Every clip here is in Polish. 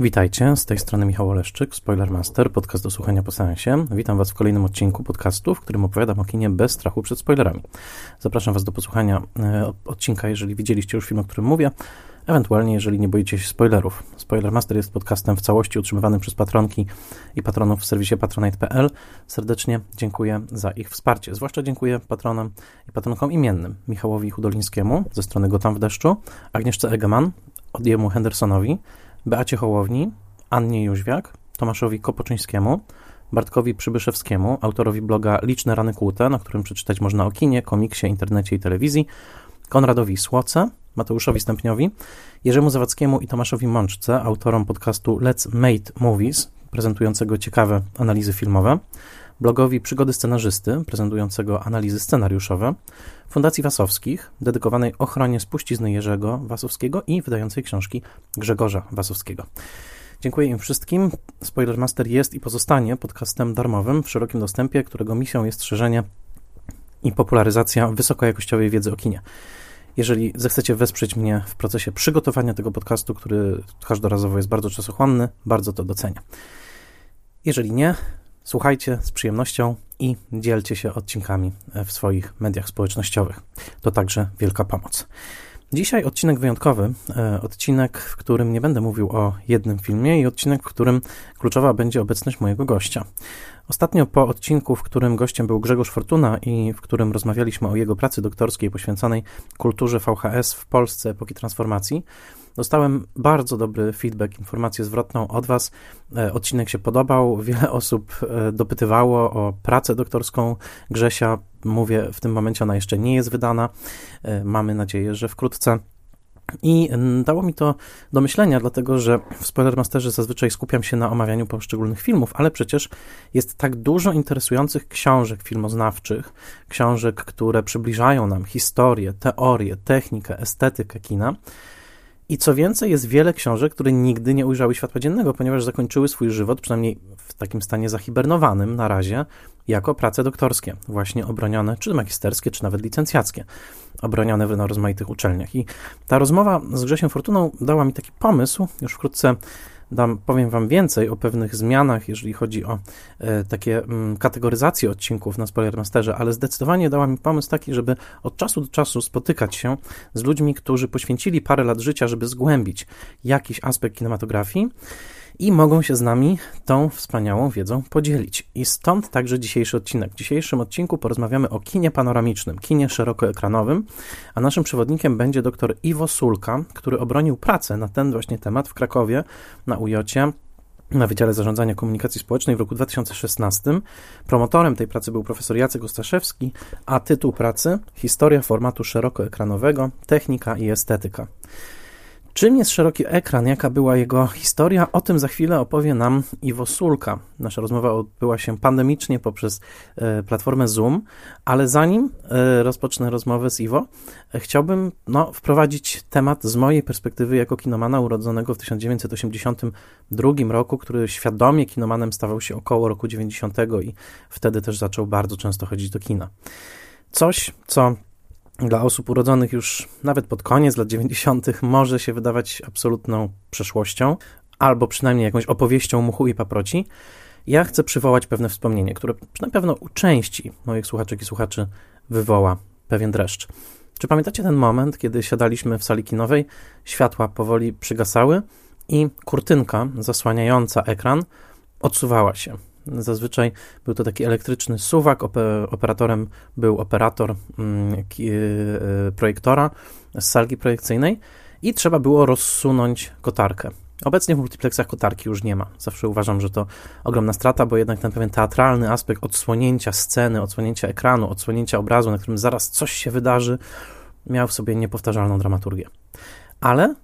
Witajcie, z tej strony Michał Oleszczyk, Spoilermaster, podcast do słuchania po seansie. Witam Was w kolejnym odcinku podcastu, w którym opowiadam o kinie bez strachu przed spoilerami. Zapraszam Was do posłuchania e, odcinka, jeżeli widzieliście już film, o którym mówię, ewentualnie jeżeli nie boicie się spoilerów. Spoilermaster jest podcastem w całości utrzymywanym przez patronki i patronów w serwisie patronite.pl. Serdecznie dziękuję za ich wsparcie. Zwłaszcza dziękuję patronom i patronkom imiennym Michałowi Hudolińskiemu ze strony Gotam w deszczu, Agnieszce Egeman, Odiemu Hendersonowi, Beacie Hołowni, Annie Jóźwiak, Tomaszowi Kopoczyńskiemu, Bartkowi Przybyszewskiemu, autorowi bloga Liczne Rany Kłute, na którym przeczytać można o kinie, komiksie, internecie i telewizji, Konradowi Słoce, Mateuszowi Stępniowi, Jerzemu Zawadzkiemu i Tomaszowi Mączce, autorom podcastu Let's Made Movies, prezentującego ciekawe analizy filmowe, blogowi Przygody Scenarzysty, prezentującego analizy scenariuszowe, Fundacji Wasowskich, dedykowanej ochronie spuścizny Jerzego Wasowskiego i wydającej książki Grzegorza Wasowskiego. Dziękuję im wszystkim. Spoilermaster jest i pozostanie podcastem darmowym w szerokim dostępie, którego misją jest szerzenie i popularyzacja wysokojakościowej wiedzy o kinie. Jeżeli zechcecie wesprzeć mnie w procesie przygotowania tego podcastu, który każdorazowo jest bardzo czasochłonny, bardzo to docenię. Jeżeli nie, słuchajcie z przyjemnością i dzielcie się odcinkami w swoich mediach społecznościowych. To także wielka pomoc. Dzisiaj odcinek wyjątkowy, e, odcinek, w którym nie będę mówił o jednym filmie i odcinek, w którym kluczowa będzie obecność mojego gościa. Ostatnio po odcinku, w którym gościem był Grzegorz Fortuna i w którym rozmawialiśmy o jego pracy doktorskiej poświęconej kulturze VHS w Polsce epoki transformacji, dostałem bardzo dobry feedback, informację zwrotną od Was. E, odcinek się podobał, wiele osób e, dopytywało o pracę doktorską Grzesia. Mówię, w tym momencie ona jeszcze nie jest wydana. E, mamy nadzieję, że wkrótce. I dało mi to do myślenia, dlatego że w Spoilermasterze zazwyczaj skupiam się na omawianiu poszczególnych filmów, ale przecież jest tak dużo interesujących książek filmoznawczych, książek, które przybliżają nam historię, teorię, technikę, estetykę kina. I co więcej, jest wiele książek, które nigdy nie ujrzały światła dziennego, ponieważ zakończyły swój żywot, przynajmniej w takim stanie zahibernowanym na razie, jako prace doktorskie, właśnie obronione, czy magisterskie, czy nawet licencjackie, obronione na rozmaitych uczelniach. I ta rozmowa z Grzesiem Fortuną dała mi taki pomysł, już wkrótce dam, powiem Wam więcej o pewnych zmianach, jeżeli chodzi o e, takie m, mm, kategoryzacje odcinków na Spoilermasterze, ale zdecydowanie dała mi pomysł taki, żeby od czasu do czasu spotykać się z ludźmi, którzy poświęcili parę lat życia, żeby zgłębić jakiś aspekt kinematografii i mogą się z nami tą wspaniałą wiedzą podzielić. I stąd także dzisiejszy odcinek. W dzisiejszym odcinku porozmawiamy o kinie panoramicznym, kinie szerokoekranowym, a naszym przewodnikiem będzie dr Iwo Sulka, który obronił pracę na ten właśnie temat w Krakowie na UJOcie na Wydziale Zarządzania Komunikacji Społecznej w roku 2016. Promotorem tej pracy był profesor Jacek Ostaszewski, a tytuł pracy Historia formatu szerokoekranowego, technika i estetyka. Czym jest szeroki ekran? Jaka była jego historia? O tym za chwilę opowie nam Iwo Sulka. Nasza rozmowa odbyła się pandemicznie poprzez e, platformę Zoom, ale zanim e, rozpocznę rozmowę z Iwo, e, chciałbym no, wprowadzić temat z mojej perspektywy jako kinomana urodzonego w 1982 roku, który świadomie kinomanem stawał się około roku 90 i wtedy też zaczął bardzo często chodzić do kina. Coś, co dla osób urodzonych już nawet pod koniec lat 90. może się wydawać absolutną przeszłością, albo przynajmniej jakąś opowieścią muchu i paproci, ja chcę przywołać pewne wspomnienie, które na pewno u części moich słuchaczek i słuchaczy wywoła pewien dreszcz. Czy pamiętacie ten moment, kiedy siadaliśmy w sali kinowej, światła powoli przygasały i kurtynka zasłaniająca ekran odsuwała się? Zazwyczaj był to taki elektryczny suwak, operatorem był operator mm, e, projektora z salki projekcyjnej i trzeba było rozsunąć kotarkę. Obecnie w multiplexach kotarki już nie ma. Zawsze uważam, że to ogromna strata, bo jednak ten pewien teatralny aspekt odsłonięcia sceny, odsłonięcia ekranu, odsłonięcia obrazu, na którym zaraz coś się wydarzy, miał w sobie niepowtarzalną dramaturgię. Ale,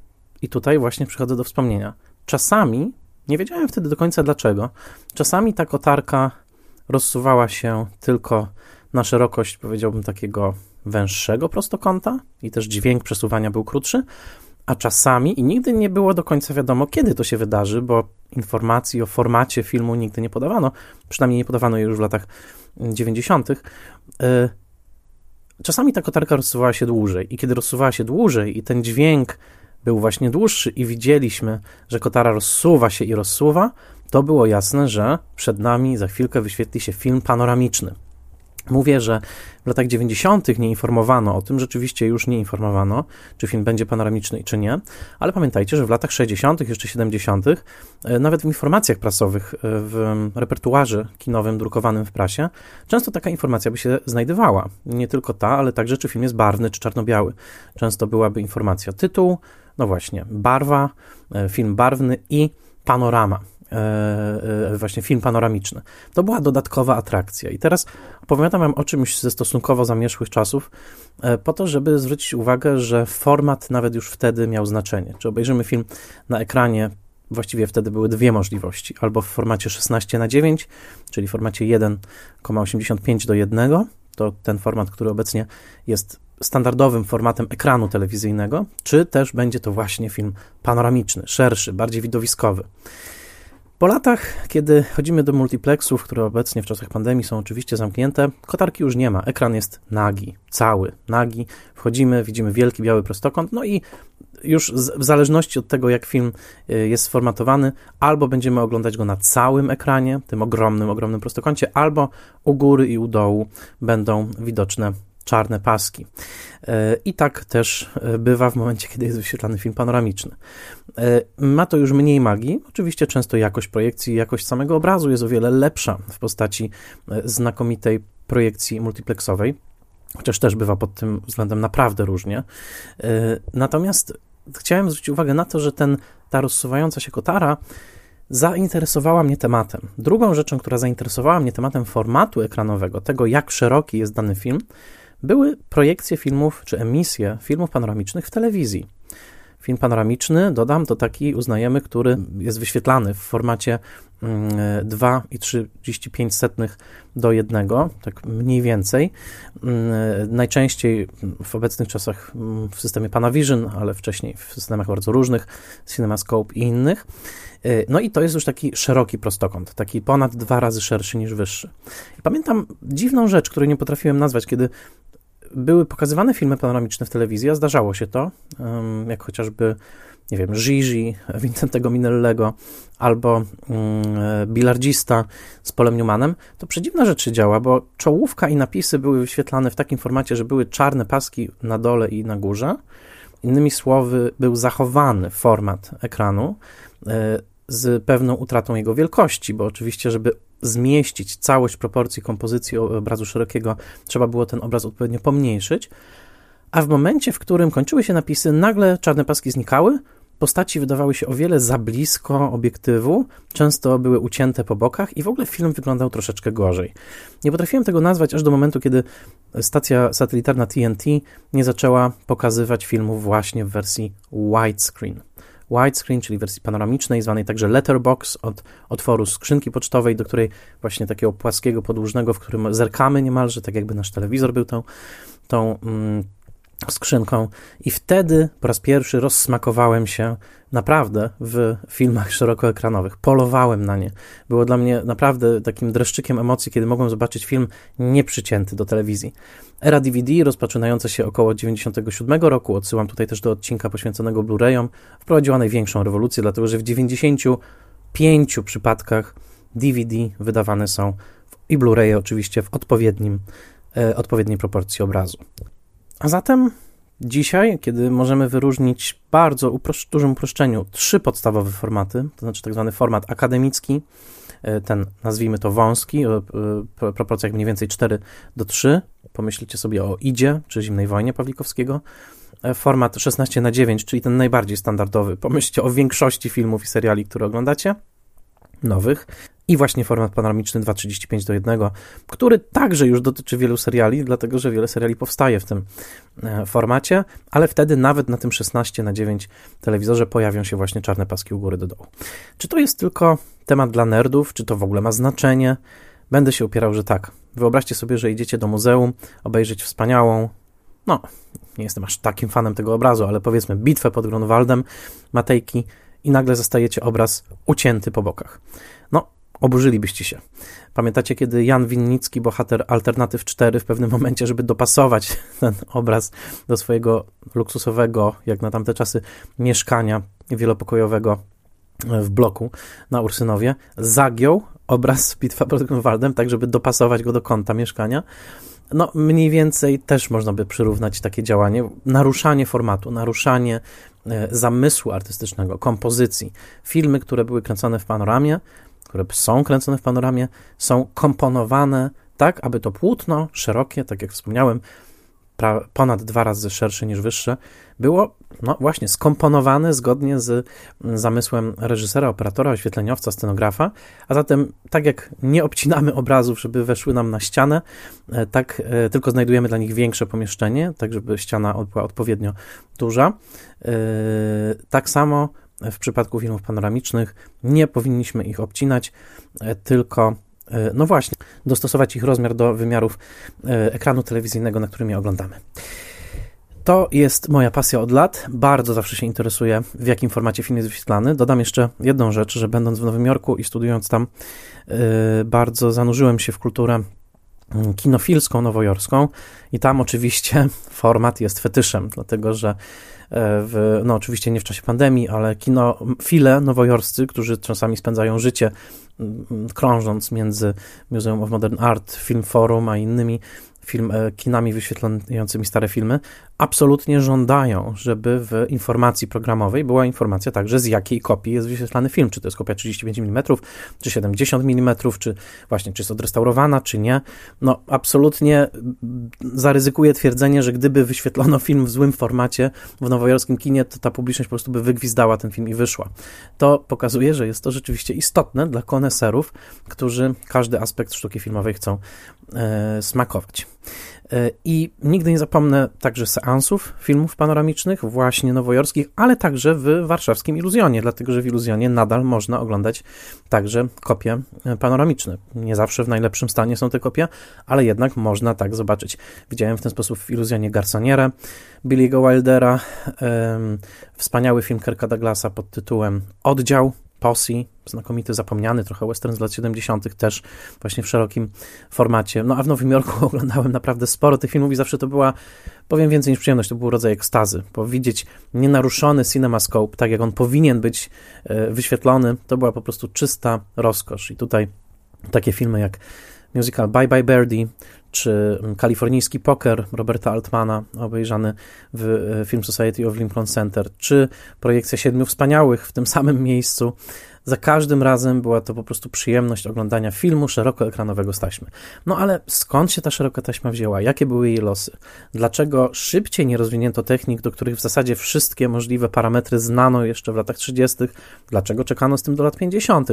i tutaj właśnie przychodzę do wspomnienia, czasami nie wiedziałem wtedy do końca dlaczego. Czasami ta kotarka rozsuwała się tylko na szerokość, powiedziałbym, takiego węższego prostokąta i też dźwięk przesuwania był krótszy, a czasami, i nigdy nie było do końca wiadomo, kiedy to się wydarzy, bo informacji o formacie filmu nigdy nie podawano, przynajmniej nie podawano jej już w latach 90. Y, czasami ta kotarka rozsuwała się dłużej, i kiedy rozsuwała się dłużej i ten dźwięk był właśnie dłuższy i widzieliśmy, że kotara rozsuwa się i rozsuwa, to było jasne, że przed nami za chwilkę wyświetli się film panoramiczny. Mówię, że w latach 90. nie informowano o tym, rzeczywiście już nie informowano, czy film będzie panoramiczny, czy nie, ale pamiętajcie, że w latach 60., jeszcze 70., e, nawet w informacjach prasowych, e, w repertuarze kinowym drukowanym w prasie, często taka informacja by się znajdowała. Nie tylko ta, ale także, czy film jest barwny, czy czarno-biały. Często byłaby informacja tytuł, no właśnie, barwa, e, film barwny i panorama. E, e, właśnie film panoramiczny. To była dodatkowa atrakcja. I teraz opowiadam wam o czymś ze stosunkowo zamierzchłych czasów, po to, żeby zwrócić uwagę, że format nawet już wtedy miał znaczenie. Czy obejrzymy film na ekranie Właściwie wtedy były dwie możliwości. Albo w formacie 16 na 9, czyli w formacie 1,85 do 1, to ten format, który obecnie jest standardowym formatem ekranu telewizyjnego, czy też będzie to właśnie film panoramiczny, szerszy, bardziej widowiskowy. Po latach, kiedy chodzimy do multiplexów, które obecnie w czasach pandemii są oczywiście zamknięte, kotarki już nie ma. Ekran jest nagi, cały, nagi. Wchodzimy, widzimy wielki biały prostokąt, no i już w zależności od tego, jak film y, jest sformatowany, albo będziemy oglądać go na całym ekranie, tym ogromnym, ogromnym prostokącie, albo u góry i u dołu będą widoczne czarne paski. E, I tak też e, bywa w momencie, kiedy jest wyświetlany film panoramiczny. E, ma to już mniej magii. Oczywiście często jakość projekcji, jakość samego obrazu jest o wiele lepsza w postaci znakomitej projekcji multiplexowej, chociaż też bywa pod tym względem naprawdę różnie. Natomiast chciałem zwrócić uwagę na to, że ten, ta rozsuwająca się kotara zainteresowała mnie tematem. Drugą rzeczą, która zainteresowała mnie tematem formatu ekranowego, tego jak szeroki jest dany film, były projekcje filmów czy emisje filmów panoramicznych w telewizji. Film panoramiczny, dodam, to taki uznajemy, który jest wyświetlany w formacie 2,35 mm, do 1, tak mniej więcej. Mm, najczęściej w obecnych czasach mm, w systemie Panavision, ale wcześniej w systemach bardzo różnych, CinemaScope i innych. Y, no i to jest już taki szeroki prostokąt, taki ponad dwa razy szerszy niż wyższy. Pamiętam dziwną rzecz, której nie potrafiłem nazwać, kiedy były pokazywane filmy panoramiczne w telewizji, a zdarzało się to, jak chociażby, nie wiem, Gigi Vincentego Minellego albo um, Bilardzista z Polem Newmanem, to przedziwna rzecz się działa, bo czołówka i napisy były wyświetlane w takim formacie, że były czarne paski na dole i na górze. Innymi słowy, był zachowany format ekranu e, z pewną utratą jego wielkości, bo oczywiście, żeby zmieścić całość proporcji kompozycji obrazu szerokiego, trzeba było ten obraz odpowiednio pomniejszyć. A w momencie, w którym kończyły się napisy, nagle czarne paski znikały, postaci wydawały się o wiele za blisko obiektywu, często były ucięte po bokach i w ogóle film wyglądał troszeczkę gorzej. Nie potrafiłem tego nazwać aż do momentu, kiedy stacja satelitarna TNT nie zaczęła pokazywać filmów właśnie w wersji widescreen widescreen, czyli wersji panoramicznej, zwanej także letterbox od otworu skrzynki pocztowej, do której właśnie takiego płaskiego, podłużnego, w którym zerkamy niemalże, tak jakby nasz telewizor był tą, tą mm, skrzynką. I wtedy po raz pierwszy rozsmakowałem się naprawdę w filmach szerokoekranowych. Polowałem na nie. Było dla mnie naprawdę takim dreszczykiem emocji, kiedy mogłem zobaczyć film nieprzycięty do telewizji. Era DVD, rozpoczynająca się około 97 roku, odsyłam tutaj też do odcinka poświęconego Blu-rayom, wprowadziła największą rewolucję, dlatego że w 95 przypadkach DVD wydawane są i Blu-raye oczywiście w odpowiednim, e, odpowiedniej proporcji obrazu. A zatem dzisiaj, kiedy możemy wyróżnić bardzo uprosz- dużym uproszczeniu trzy podstawowe formaty, to znaczy tak zwany format akademicki, e, ten nazwijmy to wąski, o proporcjach mniej więcej 4 do 3. Pomyślcie sobie o Idzie czy Zimnej Wojnie Pawlikowskiego. E, format 16 na 9, czyli ten najbardziej standardowy. Pomyślcie o większości filmów i seriali, które oglądacie, nowych i właśnie format panoramiczny 2.35 do 1, który także już dotyczy wielu seriali, dlatego że wiele seriali powstaje w tym e, formacie, ale wtedy nawet na tym 16 na 9 telewizorze pojawią się właśnie czarne paski u góry do dołu. Czy to jest tylko temat dla nerdów, czy to w ogóle ma znaczenie? Będę się upierał, że tak. Wyobraźcie sobie, że idziecie do muzeum obejrzeć wspaniałą, no, nie jestem aż takim fanem tego obrazu, ale powiedzmy bitwę pod Grunwaldem Matejki i nagle zostajecie obraz ucięty po bokach. No, oburzylibyście się. Pamiętacie, kiedy Jan Winnicki, bohater Alternatyw 4, w pewnym momencie, żeby dopasować ten obraz do swojego luksusowego, jak na tamte czasy, mieszkania wielopokojowego w bloku na Ursynowie, zagiął obraz Bitwa pod Grunwaldem, tak żeby dopasować go do kąta mieszkania. No, mniej więcej też można by przyrównać takie działanie, naruszanie formatu, naruszanie zamysłu artystycznego, kompozycji. Filmy, które były kręcone w panoramie, które są kręcone w panoramie, są komponowane tak, aby to płótno szerokie, tak jak wspomniałem, ponad dwa razy szersze niż wyższe, było no właśnie skomponowane zgodnie z zamysłem reżysera, operatora, oświetleniowca, scenografa, a zatem tak jak nie obcinamy obrazów, żeby weszły nam na ścianę, e, tak e, tylko znajdujemy dla nich większe pomieszczenie, tak żeby ściana była odpowiednio duża. E, tak samo w przypadku filmów panoramicznych nie powinniśmy ich obcinać, tylko no właśnie, dostosować ich rozmiar do wymiarów ekranu telewizyjnego, na którym je oglądamy. To jest moja pasja od lat. Bardzo zawsze się interesuję, w jakim formacie film jest wyświetlany. Dodam jeszcze jedną rzecz, że będąc w Nowym Jorku i studiując tam, yy, bardzo zanurzyłem się w kulturę mm, kinofilską nowojorską i tam oczywiście format jest fetyszem, dlatego że e, w, no oczywiście nie w czasie pandemii, ale kinofile nowojorscy, którzy czasami spędzają życie mm, krążąc między Museum of Modern Art, Film Forum, a innymi film, e, kinami wyświetlającymi stare filmy, absolutnie żądają, żeby w informacji programowej była informacja także z jakiej kopii jest wyświetlany film, czy to jest kopia 35 mm, czy 70 mm, czy właśnie, czy jest odrestaurowana, czy nie. No, absolutnie zaryzykuję twierdzenie, że gdyby wyświetlono film w złym formacie w nowojorskim kinie, to ta publiczność po prostu by wygwizdała ten film i wyszła. To pokazuje, że jest to rzeczywiście istotne dla koneserów, którzy każdy aspekt sztuki filmowej chcą e, smakować. E, I nigdy nie zapomnę także seansów filmów panoramicznych, właśnie nowojorskich, ale także w warszawskim Iluzjonie, dlatego że w Iluzjonie nadal można oglądać także kopie e, panoramiczne. Nie zawsze w najlepszym stanie są te kopie, ale jednak można tak zobaczyć. Widziałem w ten sposób w Iluzjonie Garsoniera, Billy'ego Wildera, wspaniały film Kirka Douglasa pod tytułem Oddział, Posse, znakomity, zapomniany trochę western z lat 70., też właśnie w szerokim formacie. No a w Nowym Jorku oglądałem naprawdę sporo tych filmów i zawsze to była, powiem więcej niż przyjemność, to był rodzaj ekstazy, bo widzieć nienaruszony CinemaScope, tak jak on powinien być e, wyświetlony, to była po prostu czysta rozkosz. I tutaj takie filmy jak musical Bye Bye Birdie, czy kalifornijski poker Roberta Altmana, obejrzany w e, Film Society of Lincoln Center, czy projekcja Siedmiu Wspaniałych w tym samym miejscu. Za każdym razem była to po prostu przyjemność oglądania filmu szerokoekranowego z taśmy. No ale skąd się ta szeroka taśma wzięła? Jakie były jej losy? Dlaczego szybciej nie rozwinięto technik, do których w zasadzie wszystkie możliwe parametry znano jeszcze w latach 30.? Dlaczego czekano z tym do lat 50.?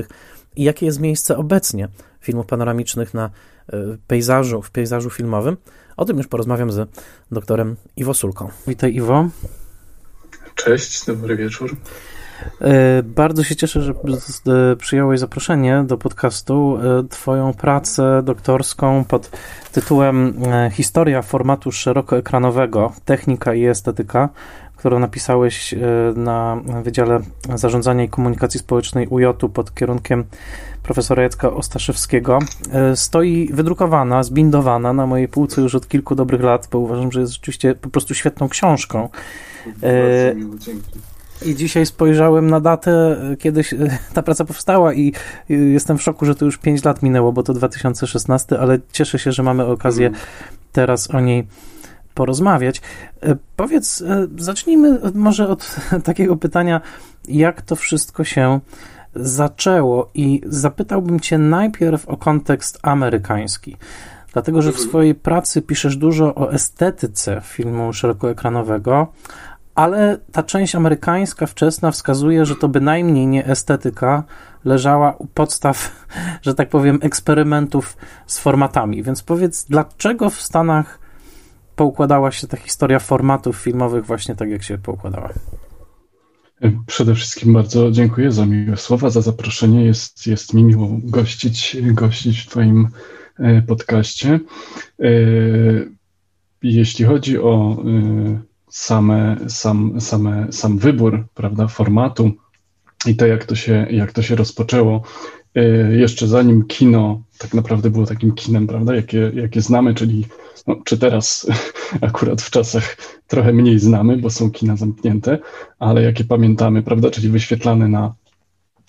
I jakie jest miejsce obecnie filmów panoramicznych na e, pejzażu, w pejzażu filmowym? O tym już porozmawiam z doktorem Iwo Sulką. Witaj Iwo. Cześć, dobry wieczór. E, bardzo się cieszę, że przyjąłeś zaproszenie do podcastu. E, twoją pracę doktorską pod tytułem e, Historia formatu szerokoekranowego, technika i estetyka, którą napisałeś na Wydziale Zarządzania i Komunikacji Społecznej UJ pod kierunkiem profesora Jacka Ostaszewskiego, stoi wydrukowana, zbindowana na mojej półce już od kilku dobrych lat, bo uważam, że jest rzeczywiście po prostu świetną książką. Bardzo miło, dzięki. I dzisiaj spojrzałem na datę, kiedy ta praca powstała i jestem w szoku, że to już 5 lat minęło, bo to 2016, ale cieszę się, że mamy okazję teraz o niej porozmawiać. E, powiedz, e, zacznijmy może od takiego pytania, jak to wszystko się zaczęło i zapytałbym cię najpierw o kontekst amerykański. Dlatego, że w mhm. swojej pracy piszesz dużo o estetyce filmu szerokoekranowego, ale ta część amerykańska wczesna wskazuje, że to bynajmniej nie estetyka leżała u podstaw, że tak powiem, eksperymentów z formatami. Więc powiedz, dlaczego w Stanach poukładała się ta historia formatów filmowych właśnie tak, jak się poukładała? Przede wszystkim bardzo dziękuję za miłe słowa, za zaproszenie. Jest, jest mi miło gościć, gościć w Twoim e, podcaście. E, jeśli chodzi o e, same, sam, same, sam wybór prawda, formatu i to, jak to się, jak to się rozpoczęło. Jeszcze zanim kino tak naprawdę było takim kinem, prawda, jakie, jakie znamy, czyli no, czy teraz akurat w czasach trochę mniej znamy, bo są kina zamknięte, ale jakie pamiętamy, prawda, czyli wyświetlane na,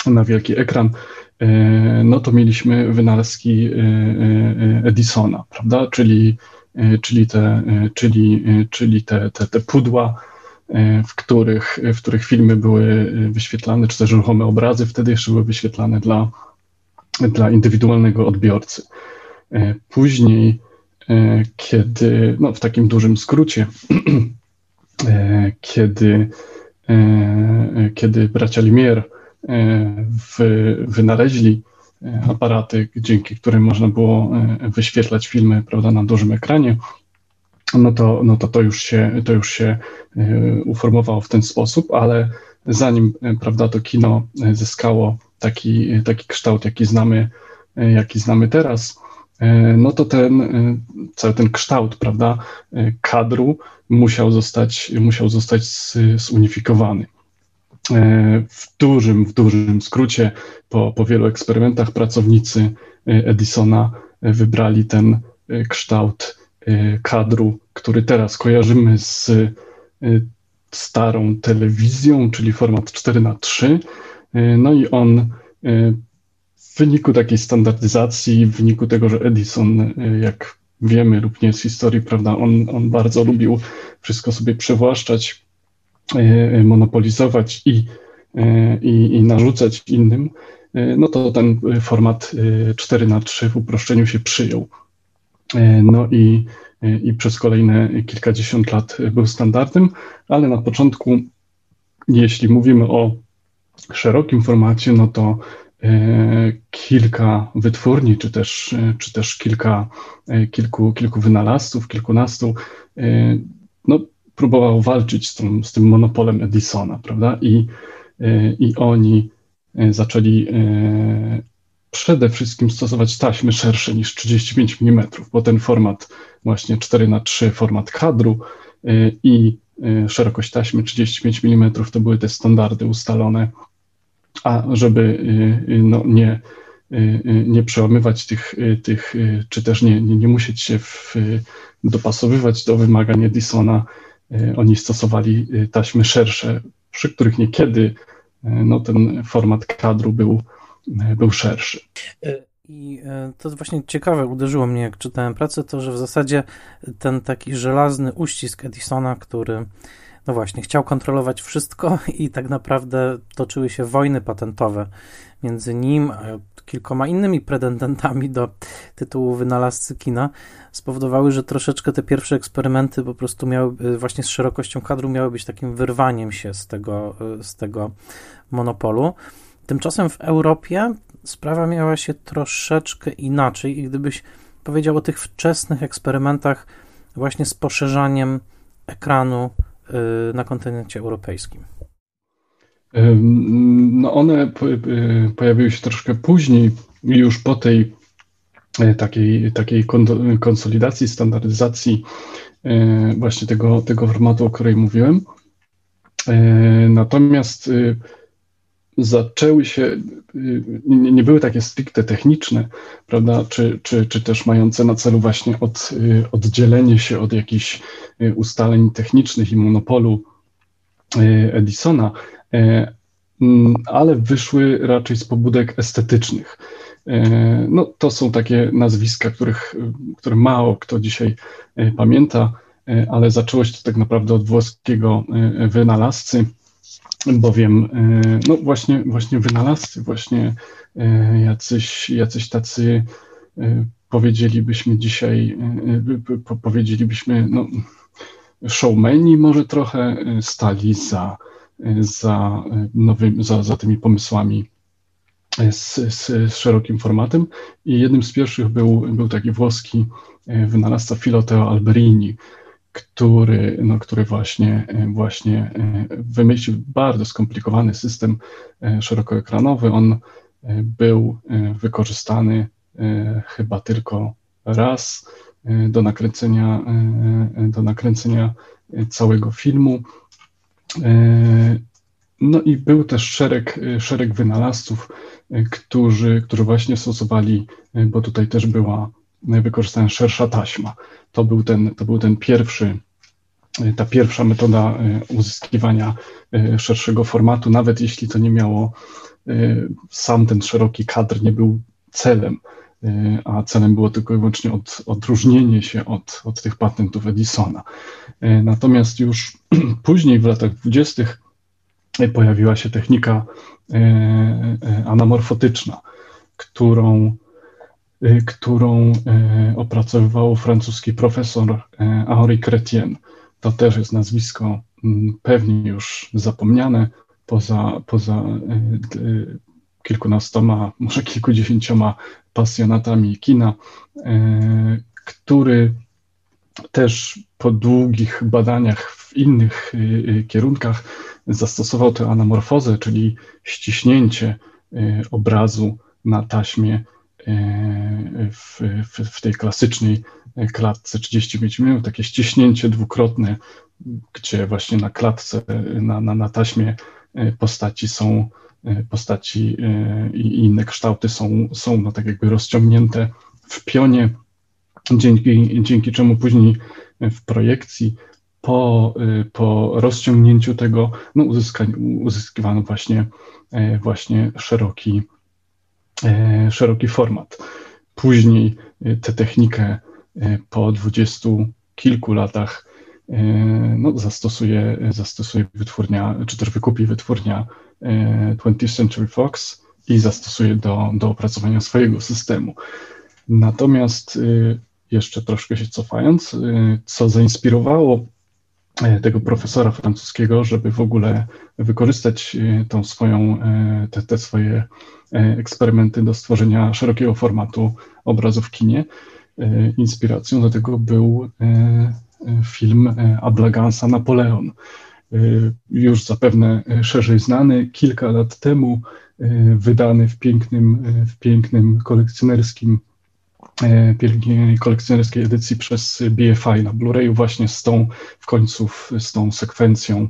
na wielki ekran, e, no to mieliśmy wynalazki e, Edisona, prawda, czyli, czyli, te, czyli, czyli te, te, te pudła, w których, w których filmy były wyświetlane, czy też ruchome obrazy wtedy jeszcze były wyświetlane dla, dla indywidualnego odbiorcy. Później kiedy, no w takim dużym skrócie, kiedy, kiedy bracia Limier wynaleźli aparaty, dzięki którym można było wyświetlać filmy prawda, na dużym ekranie, no to, no to, to, już się, to już się uformowało w ten sposób, ale zanim prawda, to kino zyskało taki, taki kształt, jaki znamy, jaki znamy teraz, E, no to ten, e, cały ten kształt, prawda, e, kadru musiał zostać, musiał zostać zunifikowany. W dużym, w dużym skrócie, po, po wielu eksperymentach, pracownicy Edisona wybrali ten kształt kadru, który teraz kojarzymy z starą telewizją, czyli format 4 na 3 No i on w wyniku takiej standardyzacji, w wyniku tego, że Edison, jak wiemy lub nie z historii, prawda, on, on bardzo lubił wszystko sobie przywłaszczać, monopolizować i, y, i, i narzucać innym, no to ten format 4 na 3 w uproszczeniu się przyjął. No i, i przez kolejne kilkadziesiąt lat był standardem, ale na początku, jeśli mówimy o szerokim formacie, no to E, kilka wytwórni, czy też, e, czy też kilka, e, kilku, kilku wynalazców, kilkunastu, no, próbował walczyć z tym, z tym monopolem Edisona, prawda? I, I oni zaczęli przede wszystkim stosować taśmy szersze niż 35 mm, bo ten format właśnie 4 na 3 format kadru i szerokość taśmy 35 mm to były te standardy ustalone a żeby no, nie, nie przełamywać tych, tych czy też nie, nie, nie musieć się w, dopasowywać do wymagań Edisona, oni stosowali taśmy szersze, przy których niekiedy no, ten format kadru był, był szerszy. I to właśnie ciekawe uderzyło mnie, jak czytałem pracę, to że w zasadzie ten taki żelazny uścisk Edisona, który no właśnie, chciał kontrolować wszystko i tak naprawdę toczyły się wojny patentowe między nim a kilkoma innymi pretendentami do tytułu wynalazcy kina spowodowały, że troszeczkę te pierwsze eksperymenty po prostu miały właśnie z szerokością kadru miały być takim wyrwaniem się z tego, z tego monopolu. Tymczasem w Europie sprawa miała się troszeczkę inaczej i gdybyś powiedział o tych wczesnych eksperymentach właśnie z poszerzaniem ekranu Y, na kontynencie europejskim? No one pojawiły się troszkę później, już po tej e, takiej, takiej konsolidacji, standaryzacji e, właśnie tego, tego formatu, o której mówiłem. E, natomiast zaczęły się, y, nie były takie stricte techniczne, prawda, czy, czy, czy też mające na celu właśnie od, y, oddzielenie się od jakichś y, ustaleń technicznych i monopolu Edisona, mm, ale wyszły raczej z pobudek estetycznych. No, to są takie nazwiska, których, które mało kto dzisiaj pamięta, ale zaczęło się to tak naprawdę od włoskiego wynalazcy, bowiem e, no właśnie, właśnie wynalazcy, właśnie e, jacyś, jacyś tacy e, powiedzielibyśmy dzisiaj, powiedzielibyśmy, no, showmeni może trochę stali za, za, nowym, za, za tymi pomysłami z, z, z, szerokim formatem. I jednym z pierwszych był, był taki włoski wynalazca Filoteo Alberini, który, no, który właśnie, e, właśnie e, wymyślił bardzo skomplikowany system e, szerokoekranowy. On był wykorzystany chyba tylko raz do nakręcenia, do nakręcenia całego filmu. no i był też szereg, szereg wynalazców, którzy, którzy właśnie stosowali, bo tutaj też była wykorzystana szersza taśma. To był ten, to był ten pierwszy, ta pierwsza metoda uzyskiwania szerszego formatu, nawet jeśli to nie miało, sam ten szeroki kadr nie był celem Y, a celem było tylko i wyłącznie od, odróżnienie się od, od tych patentów Edisona. Y, natomiast już później, w latach dwudziestych, y, pojawiła się technika anamorfotyczna, którą, którą opracowywał francuski profesor Henri Chrétien. To też jest nazwisko mm, pewnie już zapomniane, poza, poza kilkunastoma, może kilkudziesięcioma pasjonatami kina, który też po długich badaniach w innych kierunkach zastosował tę anamorfozę, czyli ściśnięcie obrazu na taśmie w, w, w tej klasycznej klatce 35 mm, takie ściśnięcie dwukrotne, gdzie właśnie na klatce, na, na, na taśmie postaci są E, postaci e, i inne kształty są, są no, tak jakby rozciągnięte w pionie, dzięki, dzięki czemu później w projekcji po, e, po rozciągnięciu tego no, uzyskiwano właśnie, właśnie szeroki, szeroki format. Później tę technikę po dwudziestu kilku latach no, zastosuje, zastosuje wytwórnia, czy też wykupi wytwórnia 20th Century Fox i zastosuje do, do opracowania swojego systemu. Natomiast jeszcze troszkę się cofając, co zainspirowało tego profesora francuskiego, żeby w ogóle wykorzystać tą swoją, te, te swoje eksperymenty do stworzenia szerokiego formatu obrazu w kinie. Inspiracją do tego był film Ablagansa Napoleon, już zapewne szerzej znany, kilka lat temu wydany w pięknym, w pięknym kolekcjonerskim pięknej kolekcjonerskiej edycji przez BFI na Blu-rayu właśnie z tą w końcu z tą sekwencją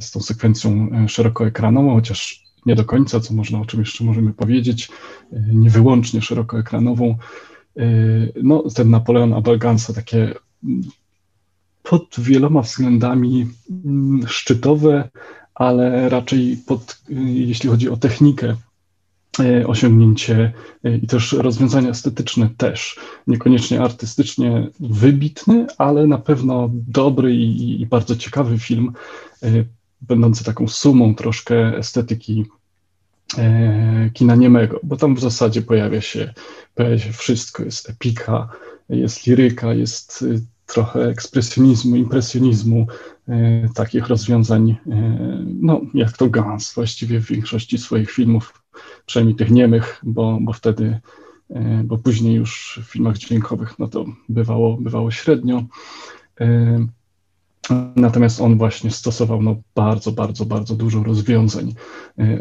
z tą sekwencją szerokoekranową, chociaż nie do końca, co można o czym jeszcze możemy powiedzieć, nie wyłącznie szerokoekranową. No, ten Napoleon Abalgansa, takie pod wieloma względami mm, szczytowe, ale raczej pod, jeśli chodzi o technikę, e, osiągnięcie e, i też rozwiązania estetyczne też. Niekoniecznie artystycznie wybitny, ale na pewno dobry i, i bardzo ciekawy film, e, będący taką sumą troszkę estetyki kina niemego, bo tam w zasadzie pojawia się, pojawia się wszystko, jest epika, jest liryka, jest trochę ekspresjonizmu, impresjonizmu, e, takich rozwiązań, e, no jak to Gans właściwie w większości swoich filmów, przynajmniej tych niemych, bo, bo wtedy, e, bo później już w filmach dźwiękowych, no to bywało, bywało średnio. Natomiast on właśnie stosował no, bardzo, bardzo, bardzo dużo rozwiązań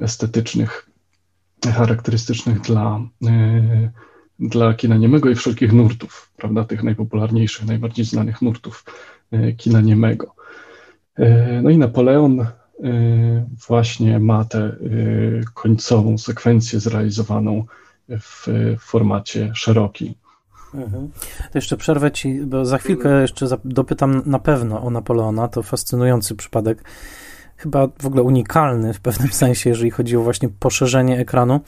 estetycznych, charakterystycznych dla dla kina niemego i wszelkich nurtów, prawda, tych najpopularniejszych, najbardziej znanych nurtów e, kina niemego. E, no i Napoleon e, właśnie ma tę końcową sekwencję zrealizowaną w formacie szerokim. Mhm. To jeszcze przerwę ci, bo za chwilkę jeszcze dopytam na pewno o Napoleona. To fascynujący przypadek chyba w ogóle unikalny w pewnym sensie, jeżeli chodzi o właśnie poszerzenie ekranu.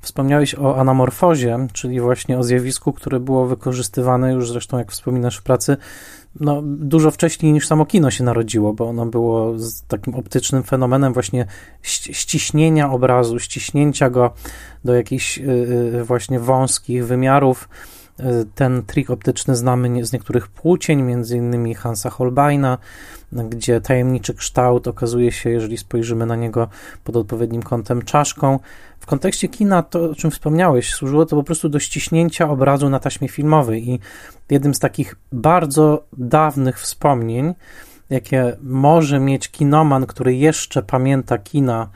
Wspomniałeś o anamorfozie, czyli właśnie o zjawisku, które było wykorzystywane już zresztą, jak wspominasz w pracy, no, dużo wcześniej niż samo kino się narodziło, bo ono było takim optycznym fenomenem właśnie ściśnienia obrazu, ściśnięcia go do jakichś y, y, właśnie wąskich wymiarów. Ten trik optyczny znamy z niektórych płócień, między innymi Hansa Holbeina, gdzie tajemniczy kształt okazuje się, jeżeli spojrzymy na niego pod odpowiednim kątem czaszką. W kontekście kina, to o czym wspomniałeś, służyło to po prostu do ściśnięcia obrazu na taśmie filmowej i jednym z takich bardzo dawnych wspomnień, jakie może mieć kinoman, który jeszcze pamięta kina,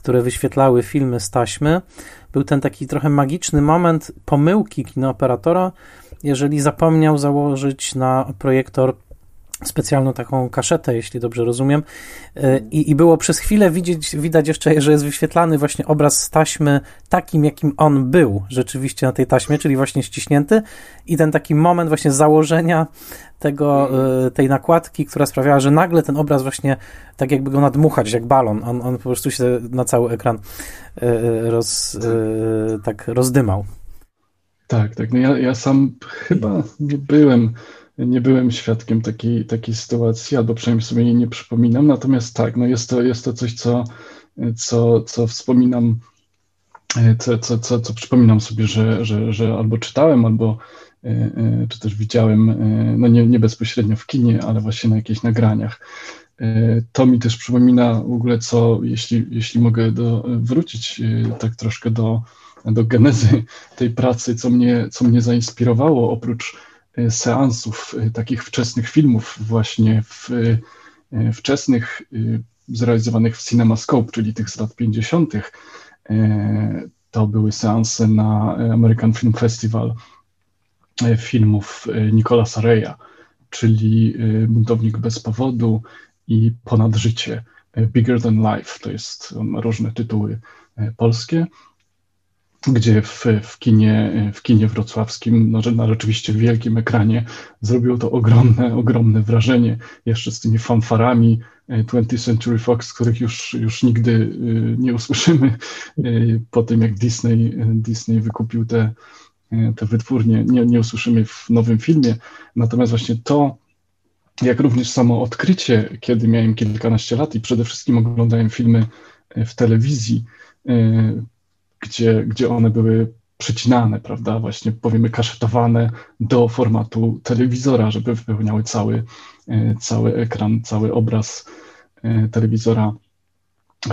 które wyświetlały filmy z taśmy, był ten taki trochę magiczny moment pomyłki kinooperatora, jeżeli zapomniał założyć na projektor specjalną taką kaszetę, jeśli dobrze rozumiem. E, I, I, było przez chwilę widzieć, widać jeszcze, że jest wyświetlany właśnie obraz z taśmy takim, jakim on był rzeczywiście na tej taśmie, czyli właśnie ściśnięty. I ten taki moment właśnie założenia tego, e, tej nakładki, która sprawiała, że nagle ten obraz właśnie tak jakby go nadmuchać, jak balon. On, on po prostu się na cały ekran e, roz, tak rozdymał. Tak, tak. No ja, ja sam chyba nie byłem nie byłem świadkiem takiej, takiej sytuacji, albo przynajmniej sobie jej nie przypominam. Natomiast tak, no jest, to, jest to coś, co, co, co wspominam, co, co, co, co przypominam sobie, że, że, że albo czytałem, albo e, e, czy też widziałem, e, no nie, nie bezpośrednio w kinie, ale właśnie na jakichś nagraniach. To mi też przypomina w ogóle, co, jeśli, jeśli mogę do, wrócić tak troszkę do, do genezy tej pracy, co mnie, co mnie zainspirowało, oprócz seansów e, takich wczesnych filmów, właśnie w, e, wczesnych, zrealizowanych w CinemaScope, czyli tych z lat 50. To były seanse na American Film Festival filmów Nicolasa Reya, czyli Buntownik bez powodu i Ponad życie, Bigger Than Life. To jest, on ma różne tytuły polskie gdzie w, w, kinie, w kinie wrocławskim, no, na rzeczywiście wielkim ekranie, zrobiło to ogromne, ogromne wrażenie. Jeszcze z tymi fanfarami 20th e, Century Fox, których już, już nigdy e, nie usłyszymy e, po tym, jak Disney, Disney wykupił te, te wytwórnie, nie, nie usłyszymy w nowym filmie. Natomiast właśnie to, jak również samo odkrycie, kiedy miałem kilkanaście lat i przede wszystkim oglądałem filmy w telewizji, gdzie, gdzie one były przecinane, prawda, właśnie powiemy kaszetowane do formatu telewizora, żeby wypełniały cały, e, cały ekran, cały obraz e, telewizora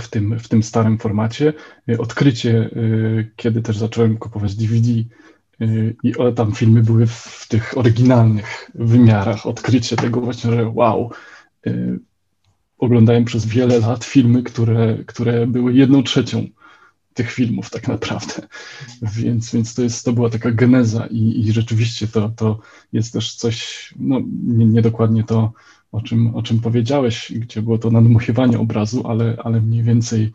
w tym, w tym starym formacie. E, odkrycie, kiedy też zacząłem kupować DVD i tam filmy były w tych oryginalnych wymiarach. Odkrycie tego właśnie, że wow, oglądałem przez wiele lat filmy, które, które były jedną trzecią tych filmów tak naprawdę. Więc, więc to, jest, to była taka geneza i, i rzeczywiście to, to jest też coś, no niedokładnie nie to, o czym, o czym powiedziałeś, gdzie było to nadmuchiwanie obrazu, ale, ale mniej więcej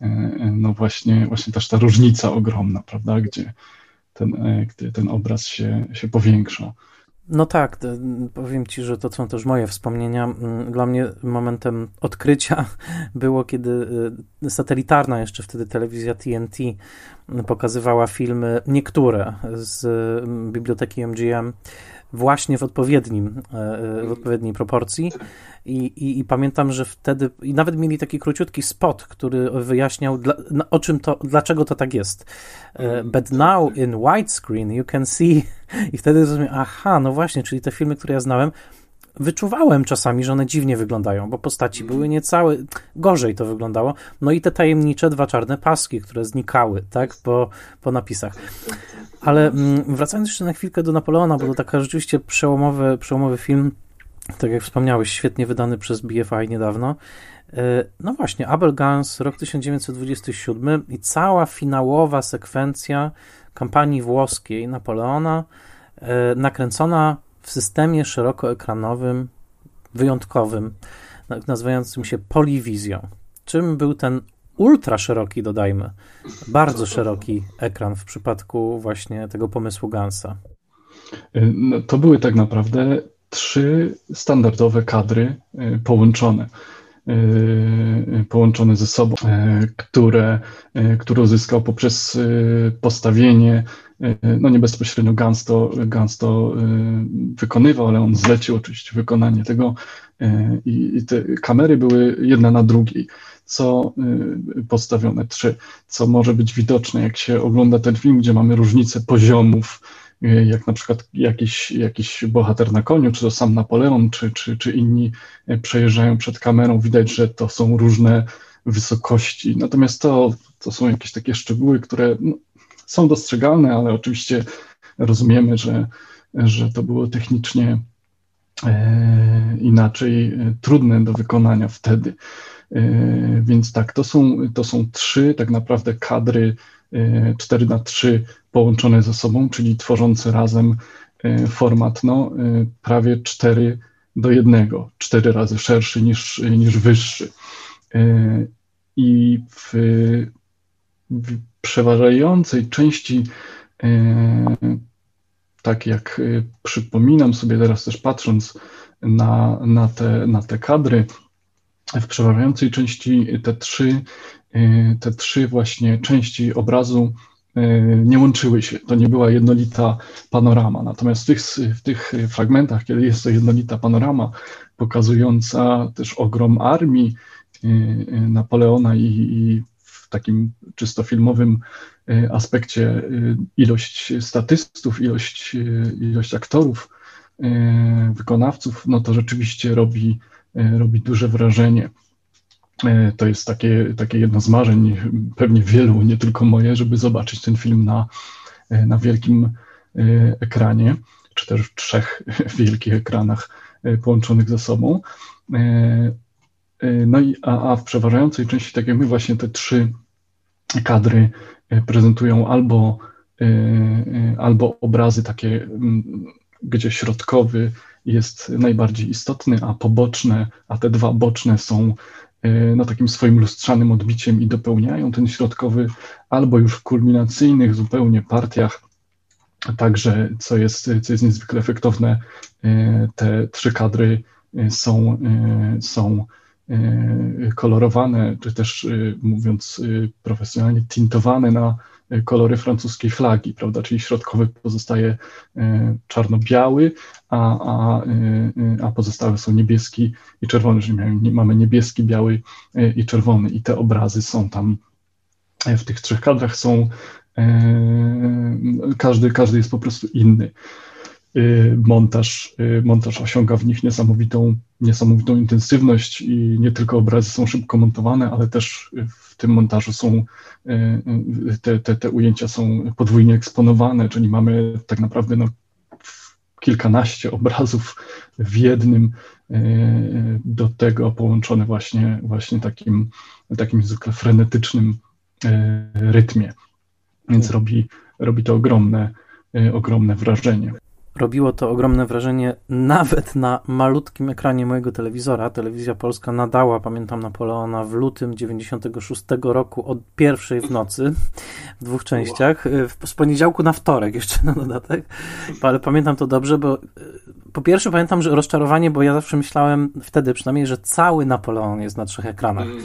e, e, no właśnie, właśnie też ta różnica ogromna, prawda, gdzie ten, e, gdy ten obraz się, się powiększa. No tak, powiem ci, że to są też moje wspomnienia. Dla mnie momentem odkrycia było, kiedy y, satelitarna jeszcze wtedy telewizja TNT pokazywała filmy, niektóre z biblioteki MGM właśnie w odpowiednim, e, e, w odpowiedniej proporcji. I, i, I, pamiętam, że wtedy, i nawet mieli taki króciutki spot, który wyjaśniał, dla, o czym to, dlaczego to tak jest. E, but now in widescreen you can see. I wtedy zrozumiałem, aha, no właśnie, czyli te filmy, które ja znałem, wyczuwałem czasami, że one dziwnie wyglądają, bo postaci były niecałe, gorzej to wyglądało. No i te tajemnicze dwa czarne paski, które znikały, tak, po, po napisach. Ale mm, wracając jeszcze na chwilkę do Napoleona, bo to taka rzeczywiście przełomowy, przełomowy film, tak jak wspomniałeś, świetnie wydany przez BFI niedawno. E, no właśnie, Abel Gans, rok 1927 i cała finałowa sekwencja kampanii włoskiej Napoleona, e, nakręcona w systemie szerokoekranowym, wyjątkowym, nazywającym się Polywizją. Czym był ten ultra szeroki, dodajmy, bardzo szeroki ekran w przypadku właśnie tego pomysłu Gansa? No, to były tak naprawdę trzy standardowe kadry y, połączone. Y, y, połączone ze sobą, które, które uzyskał poprzez postawienie no nie bezpośrednio Gans to, Gans to wykonywał, ale on zlecił oczywiście wykonanie tego i te kamery były jedna na drugiej, co postawione trzy, co może być widoczne, jak się ogląda ten film, gdzie mamy różnicę poziomów, jak na przykład jakiś, jakiś bohater na koniu, czy to sam Napoleon, czy, czy, czy inni przejeżdżają przed kamerą, widać, że to są różne wysokości. Natomiast to, to są jakieś takie szczegóły, które no, są dostrzegalne, ale oczywiście rozumiemy, że, że to było technicznie e, inaczej e, trudne do wykonania wtedy. E, więc tak, to są, to są trzy tak naprawdę kadry 4 na 3 połączone ze sobą, czyli tworzące razem format no, prawie 4 do jednego, cztery razy szerszy niż, niż wyższy. I w, w przeważającej części, tak jak przypominam sobie teraz też patrząc na, na, te, na te kadry, w przeważającej części te trzy, te trzy właśnie części obrazu nie łączyły się. To nie była jednolita panorama. Natomiast w tych, w tych fragmentach, kiedy jest to jednolita panorama, pokazująca też ogrom armii Napoleona i, i takim czysto filmowym aspekcie ilość statystów, ilość, ilość aktorów, wykonawców, no to rzeczywiście robi, robi duże wrażenie. To jest takie, takie jedno z marzeń, pewnie wielu, nie tylko moje, żeby zobaczyć ten film na, na wielkim ekranie, czy też w trzech wielkich ekranach połączonych ze sobą. No i a, a w przeważającej części, tak jak my, właśnie te trzy kadry prezentują albo, albo obrazy takie, gdzie środkowy jest najbardziej istotny, a poboczne, a te dwa boczne są E, no, takim swoim lustrzanym odbiciem i dopełniają ten środkowy, albo już w kulminacyjnych zupełnie partiach. Także, co jest, co jest niezwykle efektowne, e, te trzy kadry e, są, są kolorowane, czy też mówiąc profesjonalnie, tintowane na kolory francuskiej flagi, prawda? Czyli środkowy pozostaje e, czarno-biały, a, a, e, a pozostałe są niebieski i czerwony, czyli mamy niebieski, biały e, i czerwony. I te obrazy są tam w tych trzech kadrach są każdy, każdy jest po prostu inny. Montaż, montaż osiąga w nich niesamowitą, niesamowitą intensywność i nie tylko obrazy są szybko montowane, ale też w tym montażu są E, te, te, te ujęcia są podwójnie eksponowane, czyli mamy tak naprawdę no, kilkanaście obrazów w jednym, do tego połączone właśnie, właśnie takim, takim zwykle frenetycznym rytmie. Więc robi, robi to ogromne, ogromne wrażenie. Robiło to ogromne wrażenie nawet na malutkim ekranie mojego telewizora. Telewizja Polska nadała, pamiętam, Napoleona w lutym 96 roku od pierwszej w nocy w dwóch częściach. Z poniedziałku na wtorek jeszcze na dodatek. Ale pamiętam to dobrze, bo po pierwsze pamiętam, że rozczarowanie, bo ja zawsze myślałem wtedy przynajmniej, że cały Napoleon jest na trzech ekranach. Mm.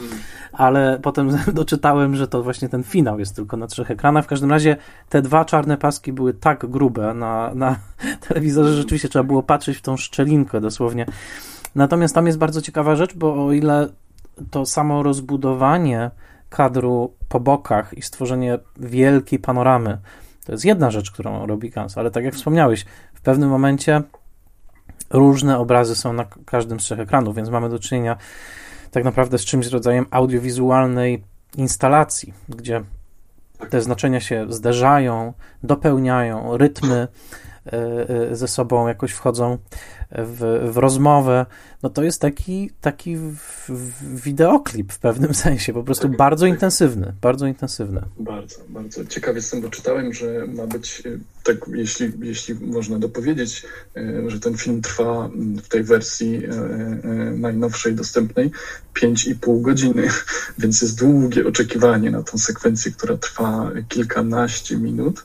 Ale potem doczytałem, że to właśnie ten finał jest tylko na trzech ekranach. W każdym razie te dwa czarne paski były tak grube na, na telewizorze, rzeczywiście trzeba było patrzeć w tą szczelinkę dosłownie. Natomiast tam jest bardzo ciekawa rzecz, bo o ile to samo rozbudowanie kadru po bokach i stworzenie wielkiej panoramy, to jest jedna rzecz, którą robi Gans, ale tak jak wspomniałeś, w pewnym momencie różne obrazy są na każdym z trzech ekranów, więc mamy do czynienia tak naprawdę z czymś rodzajem audiowizualnej instalacji, gdzie te znaczenia się zderzają, dopełniają, rytmy ze sobą jakoś wchodzą w, w rozmowę, no to jest taki, taki wideoklip w pewnym sensie, po prostu tak, bardzo tak. intensywny, bardzo intensywny. Bardzo, bardzo. Ciekaw jestem, bo czytałem, że ma być, e, tak jeśli, jeśli można dopowiedzieć, że ten film trwa w tej wersji najnowszej, dostępnej 5,5 godziny, więc jest długie oczekiwanie na tą sekwencję, która trwa kilkanaście minut,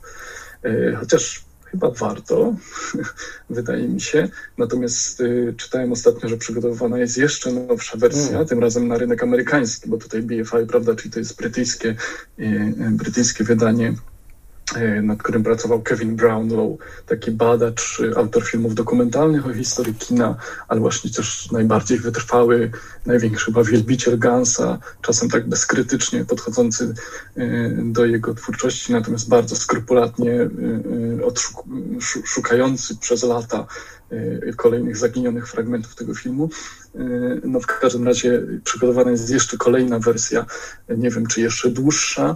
chociaż Chyba warto, wydaje mi się. Natomiast y, czytałem ostatnio, że przygotowywana jest jeszcze nowsza wersja, mm. tym razem na rynek amerykański, bo tutaj BFI, prawda, czyli to jest brytyjskie, y, y, brytyjskie wydanie nad którym pracował Kevin Brownlow, taki badacz, e, autor filmów dokumentalnych o historii kina, ale właśnie też najbardziej wytrwały, największy chyba wielbiciel Gansa, czasem tak bezkrytycznie podchodzący e, do jego twórczości, natomiast bardzo skrupulatnie szukający przez lata kolejnych zaginionych fragmentów tego filmu. No w każdym razie przygotowana jest jeszcze kolejna wersja, nie wiem czy jeszcze dłuższa,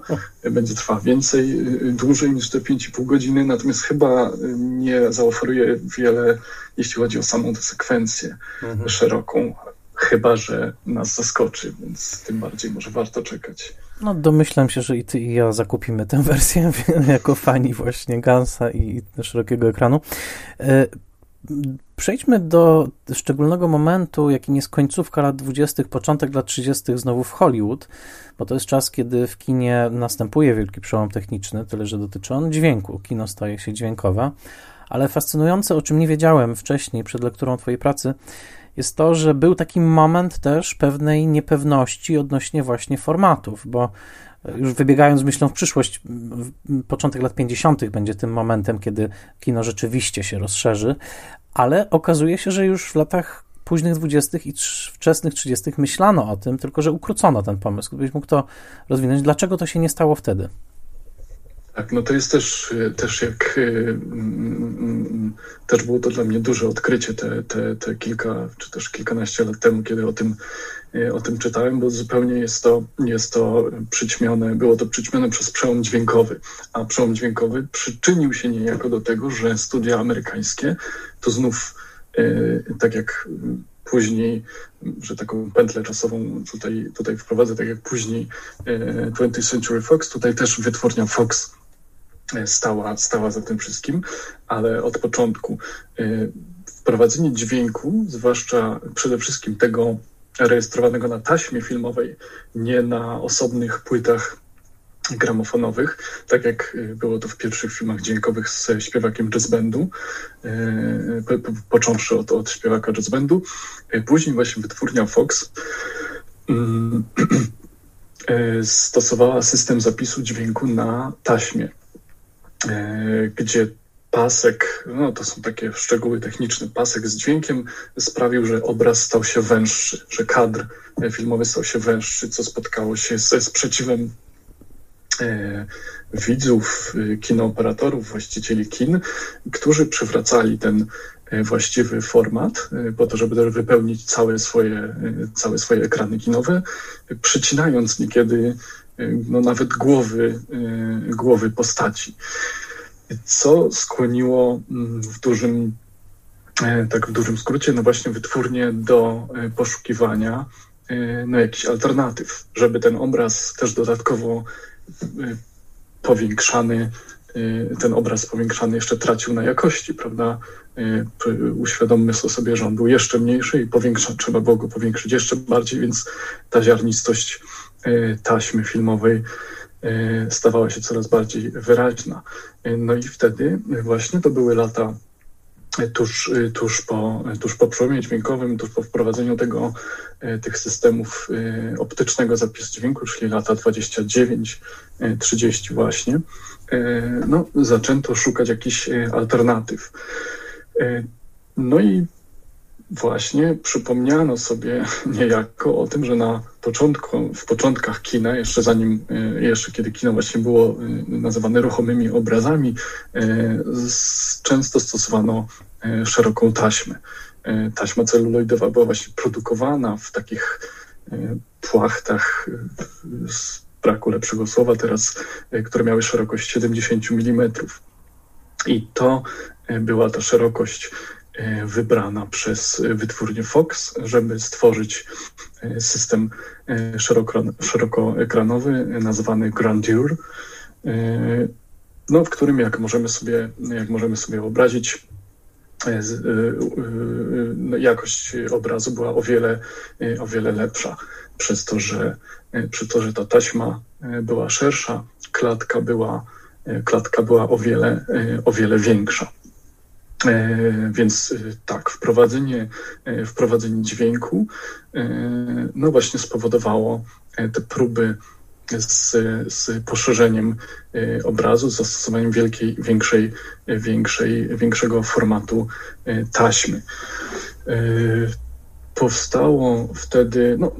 będzie trwała więcej, dłużej niż te 5,5 godziny, natomiast chyba nie zaoferuje wiele, jeśli chodzi o samą tę sekwencję mhm. szeroką, chyba że nas zaskoczy, więc tym bardziej może warto czekać. No domyślam się, że i ty i ja zakupimy tę wersję jako fani właśnie Gansa i szerokiego ekranu. Przejdźmy do szczególnego momentu, jakim jest końcówka lat 20., początek lat 30. znowu w Hollywood, bo to jest czas, kiedy w kinie następuje wielki przełom techniczny, tyle że dotyczy on dźwięku. Kino staje się dźwiękowe, ale fascynujące, o czym nie wiedziałem wcześniej przed lekturą Twojej pracy, jest to, że był taki moment też pewnej niepewności odnośnie właśnie formatów, bo już wybiegając myślą w przyszłość, początek lat 50. będzie tym momentem, kiedy kino rzeczywiście się rozszerzy, ale okazuje się, że już w latach późnych 20. i wczesnych 30. myślano o tym, tylko że ukrócono ten pomysł. Gdybyś mógł to rozwinąć, dlaczego to się nie stało wtedy? Tak, no to jest też, też jak mm, też było to dla mnie duże odkrycie te, te, te kilka, czy też kilkanaście lat temu, kiedy o tym, o tym czytałem, bo zupełnie jest to, jest to przyćmione, było to przyćmione przez przełom dźwiękowy, a przełom dźwiękowy przyczynił się niejako do tego, że studia amerykańskie to znów, e, tak jak później, że taką pętlę czasową tutaj, tutaj wprowadzę, tak jak później 20th e, Century Fox, tutaj też wytwórnia Fox e, stała, stała za tym wszystkim, ale od początku wprowadzenie dźwięku, zwłaszcza przede wszystkim tego rejestrowanego na taśmie filmowej, nie na osobnych płytach gramofonowych, tak jak y, było to w pierwszych filmach dźwiękowych z śpiewakiem jazzbandu, począwszy od, od śpiewaka jazzbandu. Później właśnie wytwórnia Fox mm, stosowała system zapisu dźwięku na taśmie, gdzie pasek, no to są takie szczegóły techniczne, pasek z dźwiękiem sprawił, że obraz stał się węższy, że kadr filmowy stał się węższy, co spotkało się ze sprzeciwem e, widzów, e, kinooperatorów, właścicieli kin, którzy przywracali ten e, właściwy format po to, żeby wypełnić całe swoje, całe swoje ekrany kinowe, przycinając niekiedy no, nawet głowy, głowy postaci co skłoniło mm, w dużym, e, tak w dużym skrócie, no właśnie wytwórnie do e, poszukiwania e, no, jakichś alternatyw, żeby ten obraz też dodatkowo powiększany, ten obraz powiększany jeszcze tracił na jakości, prawda? Uświadommy sobie, że on był jeszcze mniejszy i powiększa, trzeba było go powiększyć jeszcze bardziej, więc ta ziarnistość taśmy filmowej E, stawała się coraz bardziej wyraźna. E, no i wtedy właśnie to były lata tuż, tuż, po, tuż po przełomie dźwiękowym, tuż po wprowadzeniu tego, tych systemów optycznego zapisu dźwięku, czyli lata 29-30 właśnie, no, zaczęto szukać jakichś alternatyw. No i właśnie przypomniano sobie niejako o tym, że na początku, w początkach kina, jeszcze zanim, e, jeszcze kiedy kino właśnie było e, nazywane ruchomymi obrazami, e, często stosowano szeroką taśmę. Taśma celuloidowa była właśnie produkowana w takich płachtach z braku lepszego słowa teraz, które miały szerokość 70 mm. I to była ta szerokość wybrana przez wytwórnię Fox, żeby stworzyć e, system e, szerokoekranowy nazwany Grandeur, no, w którym, jak możemy sobie, jak możemy sobie wyobrazić, no, jakość obrazu była o wiele, o wiele lepsza, przez to, że, przez to, że ta taśma była szersza, klatka była, klatka była o wiele, o wiele większa. E, więc e, tak, wprowadzenie, e, wprowadzenie dźwięku no właśnie spowodowało te próby z, z poszerzeniem obrazu, z zastosowaniem wielkiej, większej, większej, większego formatu taśmy. Powstało wtedy, no,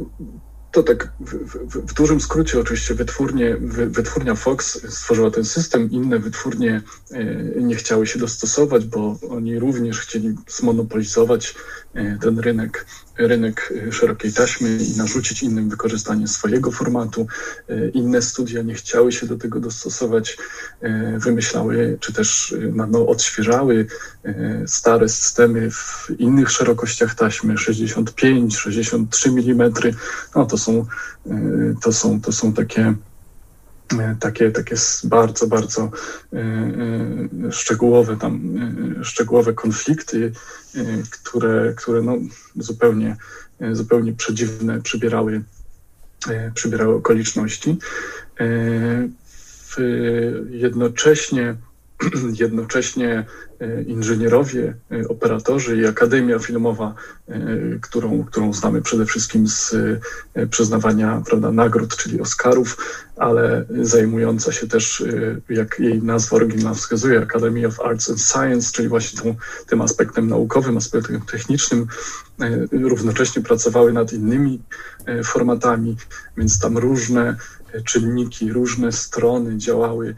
to tak w, w, w, dużym skrócie oczywiście wytwórnie, wytwórnia Fox stworzyła ten system, inne wytwórnie e, nie chciały się dostosować, bo oni również chcieli zmonopolizować e, ten rynek rynek y, szerokiej taśmy i narzucić innym wykorzystanie swojego formatu. Inne studia nie chciały się do tego dostosować, wymyślały czy też no, odświeżały stare systemy w innych szerokościach taśmy 65, 63 mm. No to są, to są, to są takie takie, takie bardzo, bardzo szczegółowe tam, szczegółowe konflikty, które, które no zupełnie, zupełnie przedziwne przybierały, przybierały okoliczności. Jednocześnie jednocześnie e, inżynierowie, e, operatorzy i Akademia Filmowa, e, którą, którą znamy przede wszystkim z przyznawania prawda, nagród, czyli Oscarów, ale zajmująca się też, jak jej nazwa oryginalna wskazuje, Academy of Arts and Science, czyli właśnie tą, tym aspektem naukowym, aspektem technicznym, równocześnie pracowały nad innymi formatami, więc tam różne czynniki, różne strony działały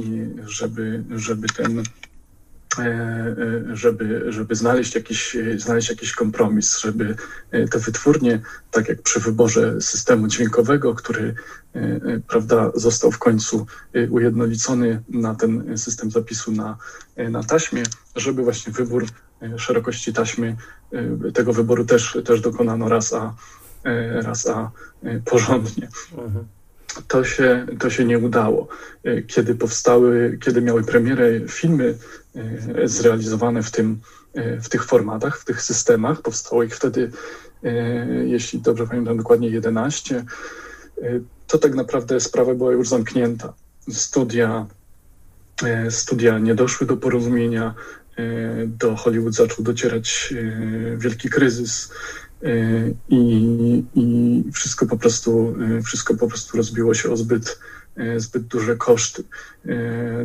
i żeby, żeby ten e, e, żeby, żeby znaleźć, jakiś, znaleźć jakiś kompromis, żeby e, te wytwórnie, tak jak przy wyborze systemu dźwiękowego, który prawda, został w końcu ujednolicony na ten system zapisu na, na taśmie, żeby właśnie wybór szerokości taśmy, tego wyboru też, też dokonano raz a, raz a porządnie. Mhm to się, to się nie udało. E, kiedy powstały, kiedy miały premierę filmy e, zrealizowane w, tym, e, w tych formatach, w tych systemach, powstało ich wtedy, jeśli dobrze pamiętam, dokładnie 11, to tak naprawdę sprawa była już zamknięta. Studia, studia nie doszły do porozumienia, do Hollywood zaczął docierać wielki kryzys i, i wszystko po prostu y, wszystko po prostu rozbiło się o zbyt, y, zbyt duże koszty.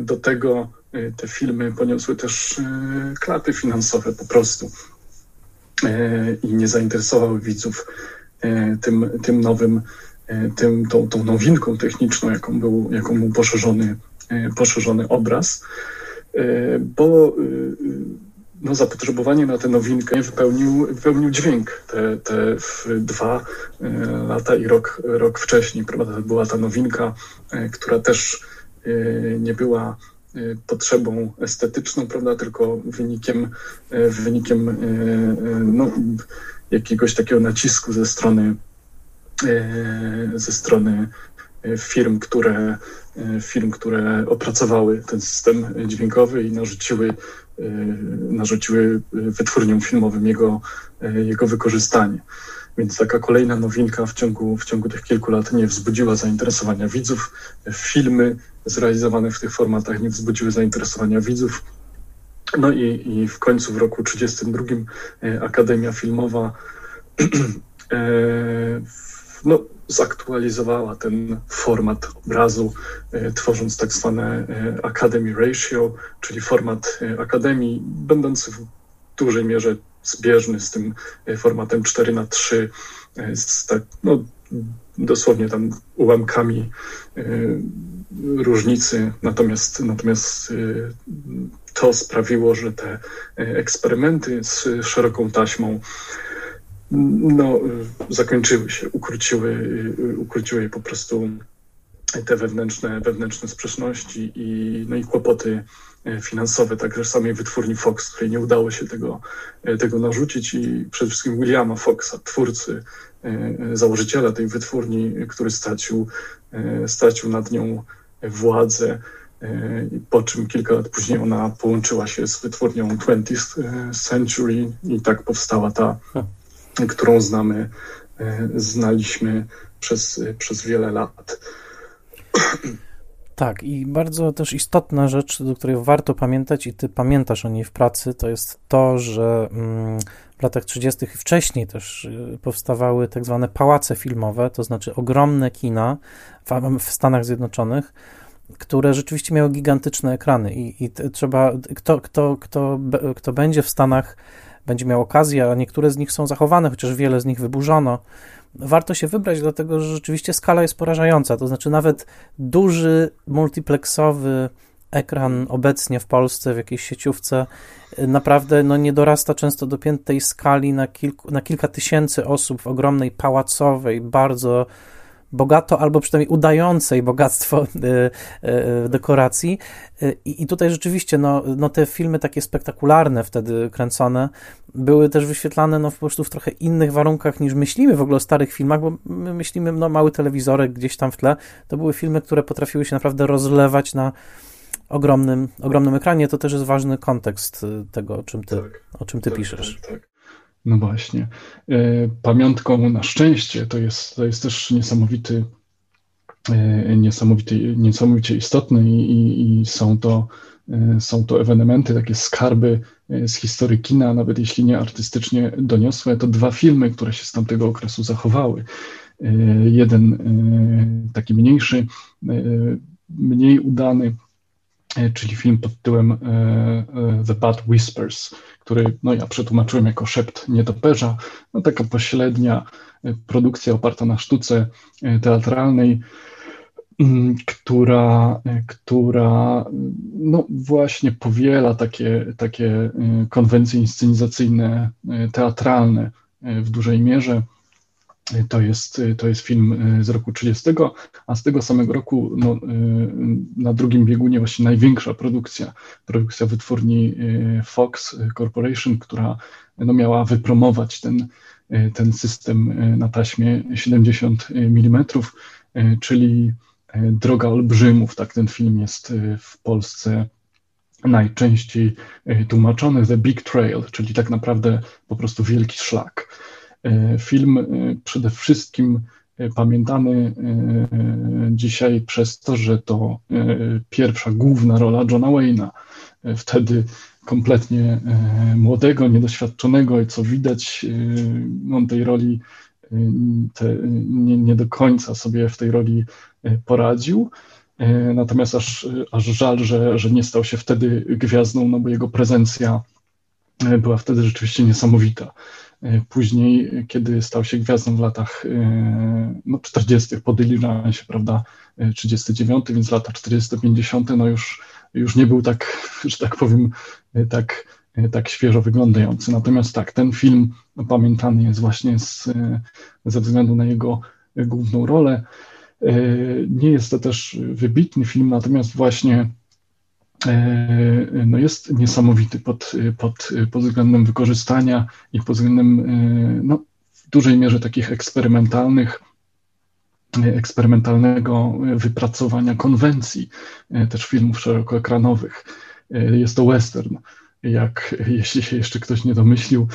Do tego te filmy poniosły też klaty finansowe po prostu i nie zainteresowały widzów tym, tym nowym, tym, tą, tą nowinką techniczną, jaką był, jaką był poszerzony, poszerzony obraz, bo no, zapotrzebowanie na tę nowinkę wypełnił, wypełnił dźwięk te, te dwa e, lata i rok, rok wcześniej. Prawda? To była ta nowinka, e, która też e, nie była potrzebą estetyczną, prawda, tylko wynikiem, wynikiem no, jakiegoś takiego nacisku ze strony, ze strony firm, które, firm, które opracowały ten system dźwiękowy i narzuciły narzuciły wytwórniom filmowym jego, y, jego wykorzystanie. Więc taka kolejna nowinka w ciągu, w ciągu tych kilku lat nie wzbudziła zainteresowania widzów. Filmy zrealizowane w tych formatach nie wzbudziły zainteresowania widzów. No i, i w końcu w roku 1932 y, Akademia Filmowa no, zaktualizowała ten format obrazu, e, tworząc tak zwane e, Academy Ratio, czyli format e, akademii, będący w dużej mierze zbieżny z tym formatem 4 na 3 z tak, no, dosłownie tam ułamkami różnicy, natomiast, natomiast to sprawiło, że te eksperymenty z szeroką taśmą no, zakończyły się, ukróciły, ukróciły po prostu te wewnętrzne, wewnętrzne sprzeczności i, no i kłopoty e, finansowe, także samej wytwórni Fox, której nie udało się tego, e, tego narzucić i przede wszystkim Williama Foxa, twórcy, e, założyciela tej wytwórni, który stracił, stracił nad nią władzę, po czym kilka lat później ona połączyła się z wytwórnią 20th Century i tak powstała ta którą znamy, e, znaliśmy przez, przez wiele lat. Tak, i bardzo też istotna rzecz, do której warto pamiętać, i ty pamiętasz o niej w pracy, to jest to, że mm, w latach 30. i wcześniej też y, powstawały tak zwane pałace filmowe, to znaczy ogromne kina w, Stanach Zjednoczonych, które rzeczywiście miały gigantyczne ekrany i, i trzeba, kto, kto, kto, kto będzie w Stanach będzie miał okazję, a niektóre z nich są zachowane, chociaż wiele z nich wyburzono. Warto się wybrać, dlatego że rzeczywiście skala jest porażająca. To znaczy, nawet duży multiplexowy ekran obecnie w Polsce w jakiejś sieciówce naprawdę no, nie dorasta często do piętej skali na, kilku, na kilka tysięcy osób w ogromnej pałacowej, bardzo bogato, albo przynajmniej udającej bogactwo dekoracji. I, i tutaj rzeczywiście, no, no te filmy takie spektakularne wtedy kręcone były też wyświetlane no, po prostu w trochę innych warunkach niż myślimy w ogóle o starych filmach, bo my myślimy, no mały telewizorek gdzieś tam w tle. To były filmy, które potrafiły się naprawdę rozlewać na ogromnym, ogromnym ekranie. To też jest ważny kontekst tego, o czym ty, tak, o czym ty tak, piszesz. Tak, tak. No właśnie. E, pamiątką na szczęście to jest, to jest też niesamowity, e, niesamowity niesamowicie istotny i, i, i są to e, są to ewenementy, takie skarby z historii kina, nawet jeśli nie artystycznie doniosłe, to dwa filmy, które się z tamtego okresu zachowały. Jeden taki mniejszy, mniej udany, czyli film pod tytułem e, e, The Bad Whispers, który no, ja przetłumaczyłem jako Szept Nietoperza. No, taka pośrednia produkcja oparta na sztuce teatralnej, mm, która, która no, właśnie powiela takie, takie konwencje inscenizacyjne, teatralne w dużej mierze. To jest, to jest film e, z roku 30, a z tego samego roku no, e, na drugim biegunie właśnie największa produkcja, produkcja wytwórni e, Fox Corporation, która no, miała wypromować ten, ten system na taśmie 70 mm, czyli Droga Olbrzymów, tak ten film jest w Polsce najczęściej tłumaczony, The Big Trail, czyli tak naprawdę po prostu wielki szlak. E, film e, przede wszystkim e, pamiętany dzisiaj przez to, że to pierwsza główna rola Johna Wayne'a. Wtedy kompletnie młodego, niedoświadczonego i co widać, on tej roli te, nie, nie do końca sobie w tej roli poradził. Natomiast aż, aż żal, że, że nie stał się wtedy gwiazdą, no bo jego prezencja była wtedy rzeczywiście niesamowita. E, później, kiedy stał się gwiazdą w latach e, no, 40., po się, prawda, 39, e, więc lata 40-50, no już, już nie był tak, że tak powiem, tak, tak świeżo wyglądający. Natomiast tak, ten film pamiętany jest właśnie z, ze względu na jego główną rolę. Nie jest to też wybitny film, natomiast właśnie no jest niesamowity pod, pod, pod względem wykorzystania i pod względem e, no, w dużej mierze takich eksperymentalnych, eksperymentalnego wypracowania konwencji e, też filmów szerokoekranowych. Jest to western, jak jeśli się jeszcze ktoś nie domyślił,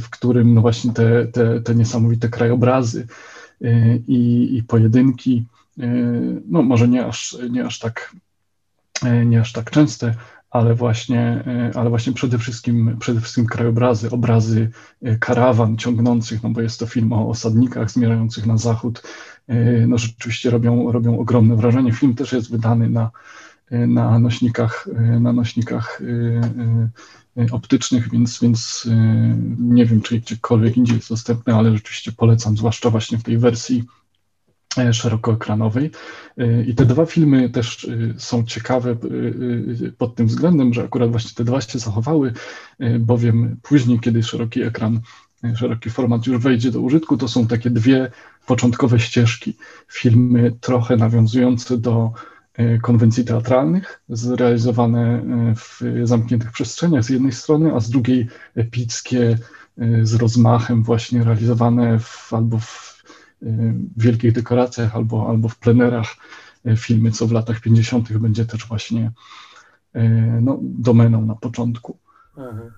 w którym no właśnie te, te, te niesamowite krajobrazy i, i pojedynki, no może nie aż, nie aż tak E, nie aż tak częste, ale właśnie, e, ale właśnie przede wszystkim, przede wszystkim krajobrazy, obrazy e, karawan ciągnących, no bo jest to film o osadnikach zmierzających na zachód, no rzeczywiście robią, robią ogromne wrażenie. Film też jest wydany na, na nośnikach, na nośnikach optycznych, więc, więc nie wiem, czy gdziekolwiek indziej jest dostępny, ale rzeczywiście polecam, zwłaszcza właśnie w tej wersji E, szerokoekranowej. E, I te dwa filmy też e, są ciekawe pod tym względem, że akurat właśnie te dwa się zachowały, bowiem później, kiedy szeroki ekran, szeroki format już wejdzie do użytku, to są takie dwie początkowe ścieżki. Filmy trochę nawiązujące do konwencji teatralnych, zrealizowane w zamkniętych przestrzeniach z jednej strony, a z drugiej epickie, z rozmachem, właśnie realizowane w, albo w w wielkich dekoracjach albo, albo w plenerach e, filmy, co w latach 50. będzie też właśnie e, no, domeną na początku. Mhm.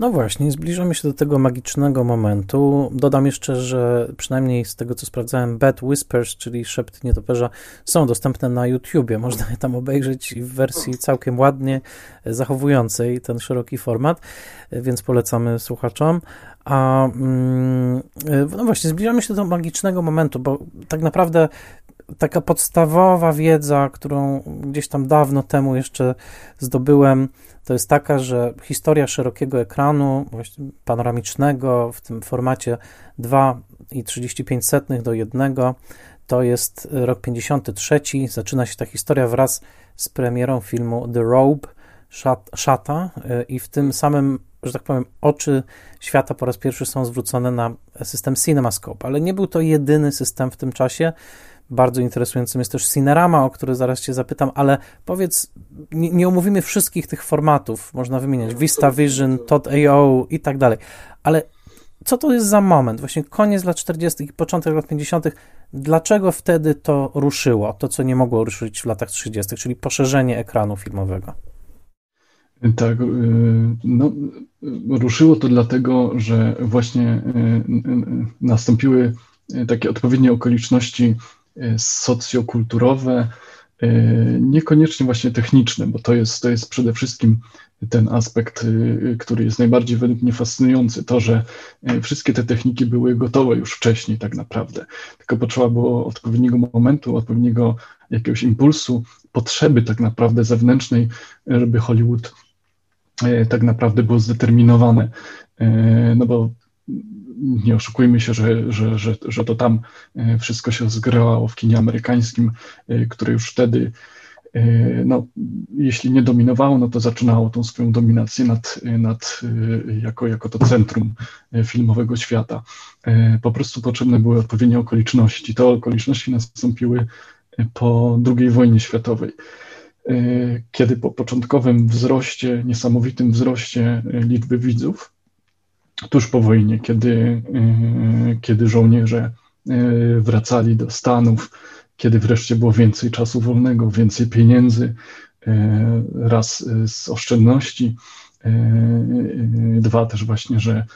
No właśnie, zbliżamy się do tego magicznego momentu. Dodam jeszcze, że przynajmniej z tego, co sprawdzałem, Bad Whispers, czyli Szept Nietoperza, są dostępne na YouTubie. Można je tam obejrzeć w wersji całkiem ładnie zachowującej ten szeroki format, więc polecamy słuchaczom. A mm, no właśnie, zbliżamy się do magicznego momentu, bo tak naprawdę taka podstawowa wiedza, którą gdzieś tam dawno temu jeszcze zdobyłem, to jest taka, że historia szerokiego ekranu, panoramicznego w tym formacie 2,35 do 1 to jest rok 53. Zaczyna się ta historia wraz z premierą filmu The Robe, Szata i w tym samym że tak powiem, oczy świata po raz pierwszy są zwrócone na system CinemaScope, ale nie był to jedyny system w tym czasie. Bardzo interesującym jest też Cinerama, o który zaraz Cię zapytam, ale powiedz, nie, nie omówimy wszystkich tych formatów, można wymieniać VistaVision, Todd.io i tak dalej, ale co to jest za moment? Właśnie koniec lat 40. i początek lat 50. Dlaczego wtedy to ruszyło? To, co nie mogło ruszyć w latach 30., czyli poszerzenie ekranu filmowego. Tak, y, no, ruszyło to dlatego, że właśnie y, y, nastąpiły takie odpowiednie okoliczności socjokulturowe, niekoniecznie właśnie techniczne, bo to jest, to jest przede wszystkim ten aspekt, który jest najbardziej według mnie fascynujący, to, że wszystkie te techniki były gotowe już wcześniej tak naprawdę, tylko potrzeba było odpowiedniego momentu, odpowiedniego jakiegoś impulsu, potrzeby tak naprawdę zewnętrznej, żeby Hollywood tak naprawdę było zdeterminowane. No bo nie oszukujmy się, że, że, że, że to tam e, wszystko się zgrało w kinie amerykańskim, które już wtedy, no, jeśli nie dominowało, no to zaczynało tą swoją dominację nad, nad jako, jako to centrum filmowego świata. Po prostu potrzebne były odpowiednie okoliczności. Te okoliczności nastąpiły po II wojnie światowej. E, kiedy po początkowym wzroście, niesamowitym wzroście e, liczby widzów, tuż po wojnie, kiedy, e, kiedy żołnierze wracali do Stanów, kiedy wreszcie było więcej czasu wolnego, więcej pieniędzy, raz z oszczędności, dwa też właśnie, że,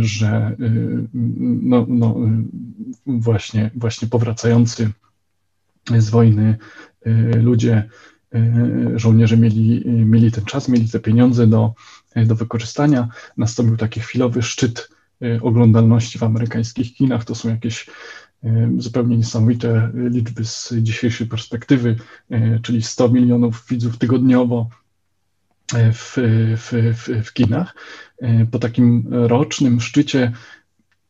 że no, no właśnie, właśnie powracający z wojny ludzie E, żołnierze mieli, mieli ten czas, mieli te pieniądze do, do wykorzystania. Nastąpił taki chwilowy szczyt e, oglądalności w amerykańskich kinach. To są jakieś e, zupełnie niesamowite liczby z dzisiejszej perspektywy, czyli 100 milionów widzów tygodniowo w, w, w, w kinach. Po takim rocznym szczycie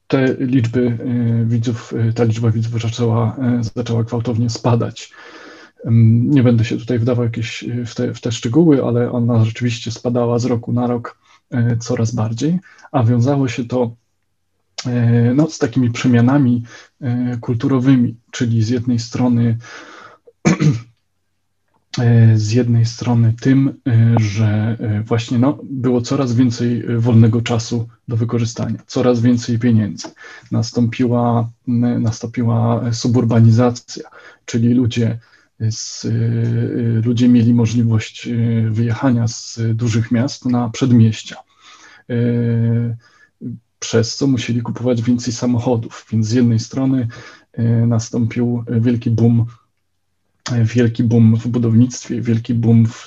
te liczby widzów, ta liczba widzów zaczęła, zaczęła gwałtownie spadać. Nie będę się tutaj wdawał jakieś e, w te, w te szczegóły, ale ona rzeczywiście spadała z roku na rok e, coraz bardziej, a wiązało się to e, no, z takimi przemianami kulturowymi, czyli z jednej strony z jednej strony tym, że właśnie no, było coraz więcej wolnego czasu do wykorzystania, coraz więcej pieniędzy. Nastąpiła, nastąpiła suburbanizacja, czyli ludzie z, y, ludzie mieli możliwość y, wyjechania z dużych miast na przedmieścia, y, przez co musieli kupować więcej samochodów. Więc z jednej strony nastąpił wielki boom wielki boom w budownictwie, wielki boom w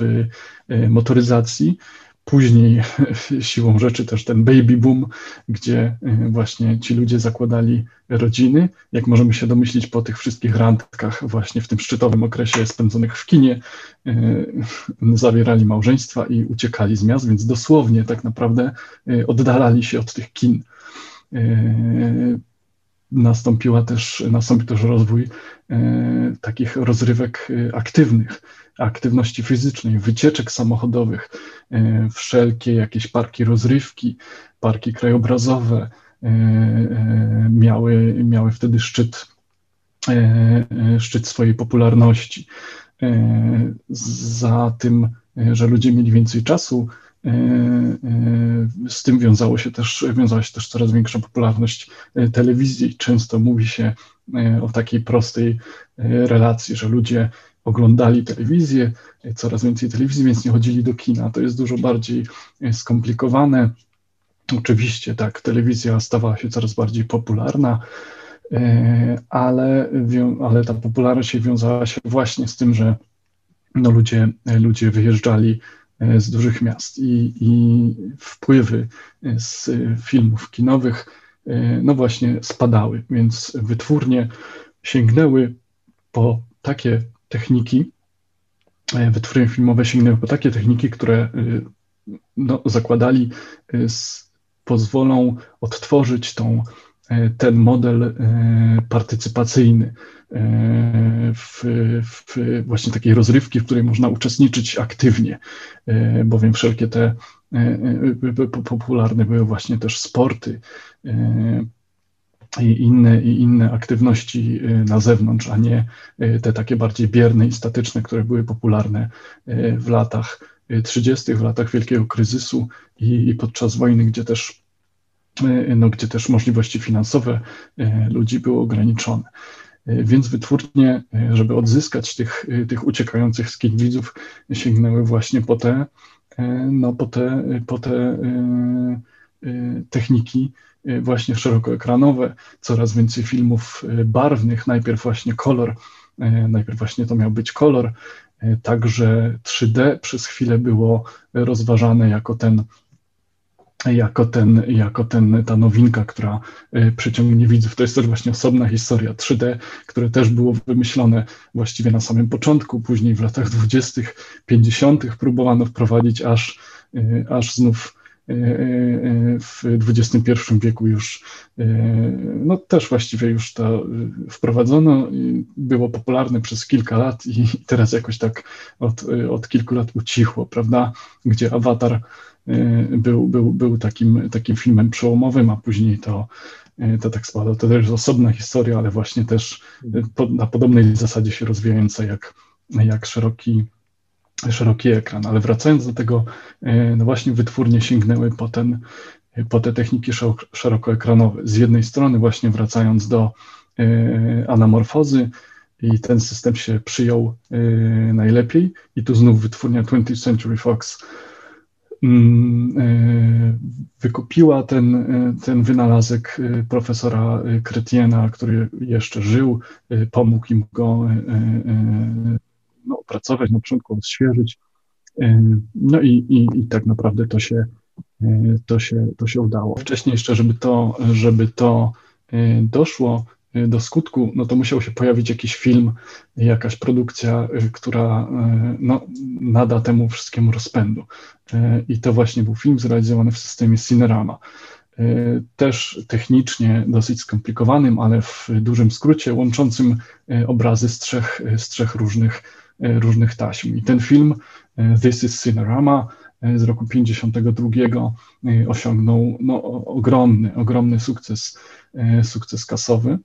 motoryzacji, Później siłą rzeczy też ten baby boom, gdzie y, właśnie ci ludzie zakładali rodziny. Jak możemy się domyślić po tych wszystkich randkach właśnie w tym szczytowym okresie spędzonych w kinie, y, zawierali małżeństwa i uciekali z miast, więc dosłownie tak naprawdę y, oddalali się od tych kin. Nastąpiła też, nastąpił też rozwój takich rozrywek aktywnych aktywności fizycznej, wycieczek samochodowych, e, wszelkie jakieś parki rozrywki, parki krajobrazowe e, e, miały, miały wtedy szczyt, szczyt swojej popularności. Za tym, że ludzie mieli więcej czasu, z tym wiązało się też, wiązała się też coraz większa popularność telewizji. Często mówi się o takiej prostej relacji, że ludzie oglądali telewizję, coraz więcej telewizji, więc nie chodzili do kina. To jest dużo bardziej e, skomplikowane. Oczywiście tak, telewizja stawała się coraz bardziej popularna, e, ale, ale ta popularność wiązała się właśnie z tym, że no ludzie, ludzie wyjeżdżali e, z dużych miast i, i wpływy z filmów kinowych no właśnie spadały, więc wytwórnie sięgnęły po takie techniki, e, wytwórnie filmowe sięgnęły po takie techniki, które e, no, zakładali, e, pozwolą odtworzyć tą, ten model partycypacyjny w, w właśnie takiej rozrywki, w której można uczestniczyć aktywnie, bowiem wszelkie te popularne były właśnie też sporty i inne, i inne aktywności na zewnątrz, a nie te takie bardziej bierne i statyczne, które były popularne w latach 30., w latach wielkiego kryzysu i, i podczas wojny, gdzie też, no, gdzie też możliwości finansowe ludzi były ograniczone. Więc wytwórnie, żeby odzyskać tych, tych uciekających z kin widzów, sięgnęły właśnie po te, no, po te, po te techniki właśnie szerokoekranowe, coraz więcej filmów barwnych, najpierw właśnie kolor, najpierw właśnie to miał być kolor, także 3D przez chwilę było rozważane jako ten jako, ten, jako ten, ta nowinka, która e, przyciągnie widzów. To jest też właśnie osobna historia 3D, które też było wymyślone właściwie na samym początku, później w latach 20., 50. próbowano wprowadzić aż, e, aż znów e, w XXI wieku już, no też właściwie już to wprowadzono, było popularne przez kilka lat i teraz jakoś tak od, od kilku lat ucichło, prawda, gdzie awatar był, był, był takim, takim filmem przełomowym, a później to, y, to tak spada. To też jest osobna historia, ale właśnie też y, na podobnej zasadzie się rozwijająca jak, jak szeroki, szeroki ekran. Ale wracając do tego, no właśnie wytwórnie sięgnęły po, ten, po te techniki szerokoekranowe. Z jednej strony właśnie wracając do anamorfozy, i ten system się przyjął najlepiej. I tu znów wytwórnia 20th Century Fox wykupiła ten, e, ten wynalazek e, profesora Kretiena, który jeszcze żył, pomógł im go no, opracować, na początku odświeżyć. No i, i, i tak naprawdę to się, to, się, to się udało. Wcześniej jeszcze, żeby to, żeby to doszło, do skutku, no to musiał się pojawić jakiś film, jakaś produkcja, y, która y, no, nada temu wszystkiemu rozpędu. I to właśnie był film zrealizowany w systemie Cinerama. Też technicznie dosyć skomplikowanym, ale w dużym skrócie łączącym obrazy z trzech, z trzech różnych, różnych taśm. I ten film, This is Cinerama, z roku 52 osiągnął no, ogromny, ogromny sukces, sukces kasowy.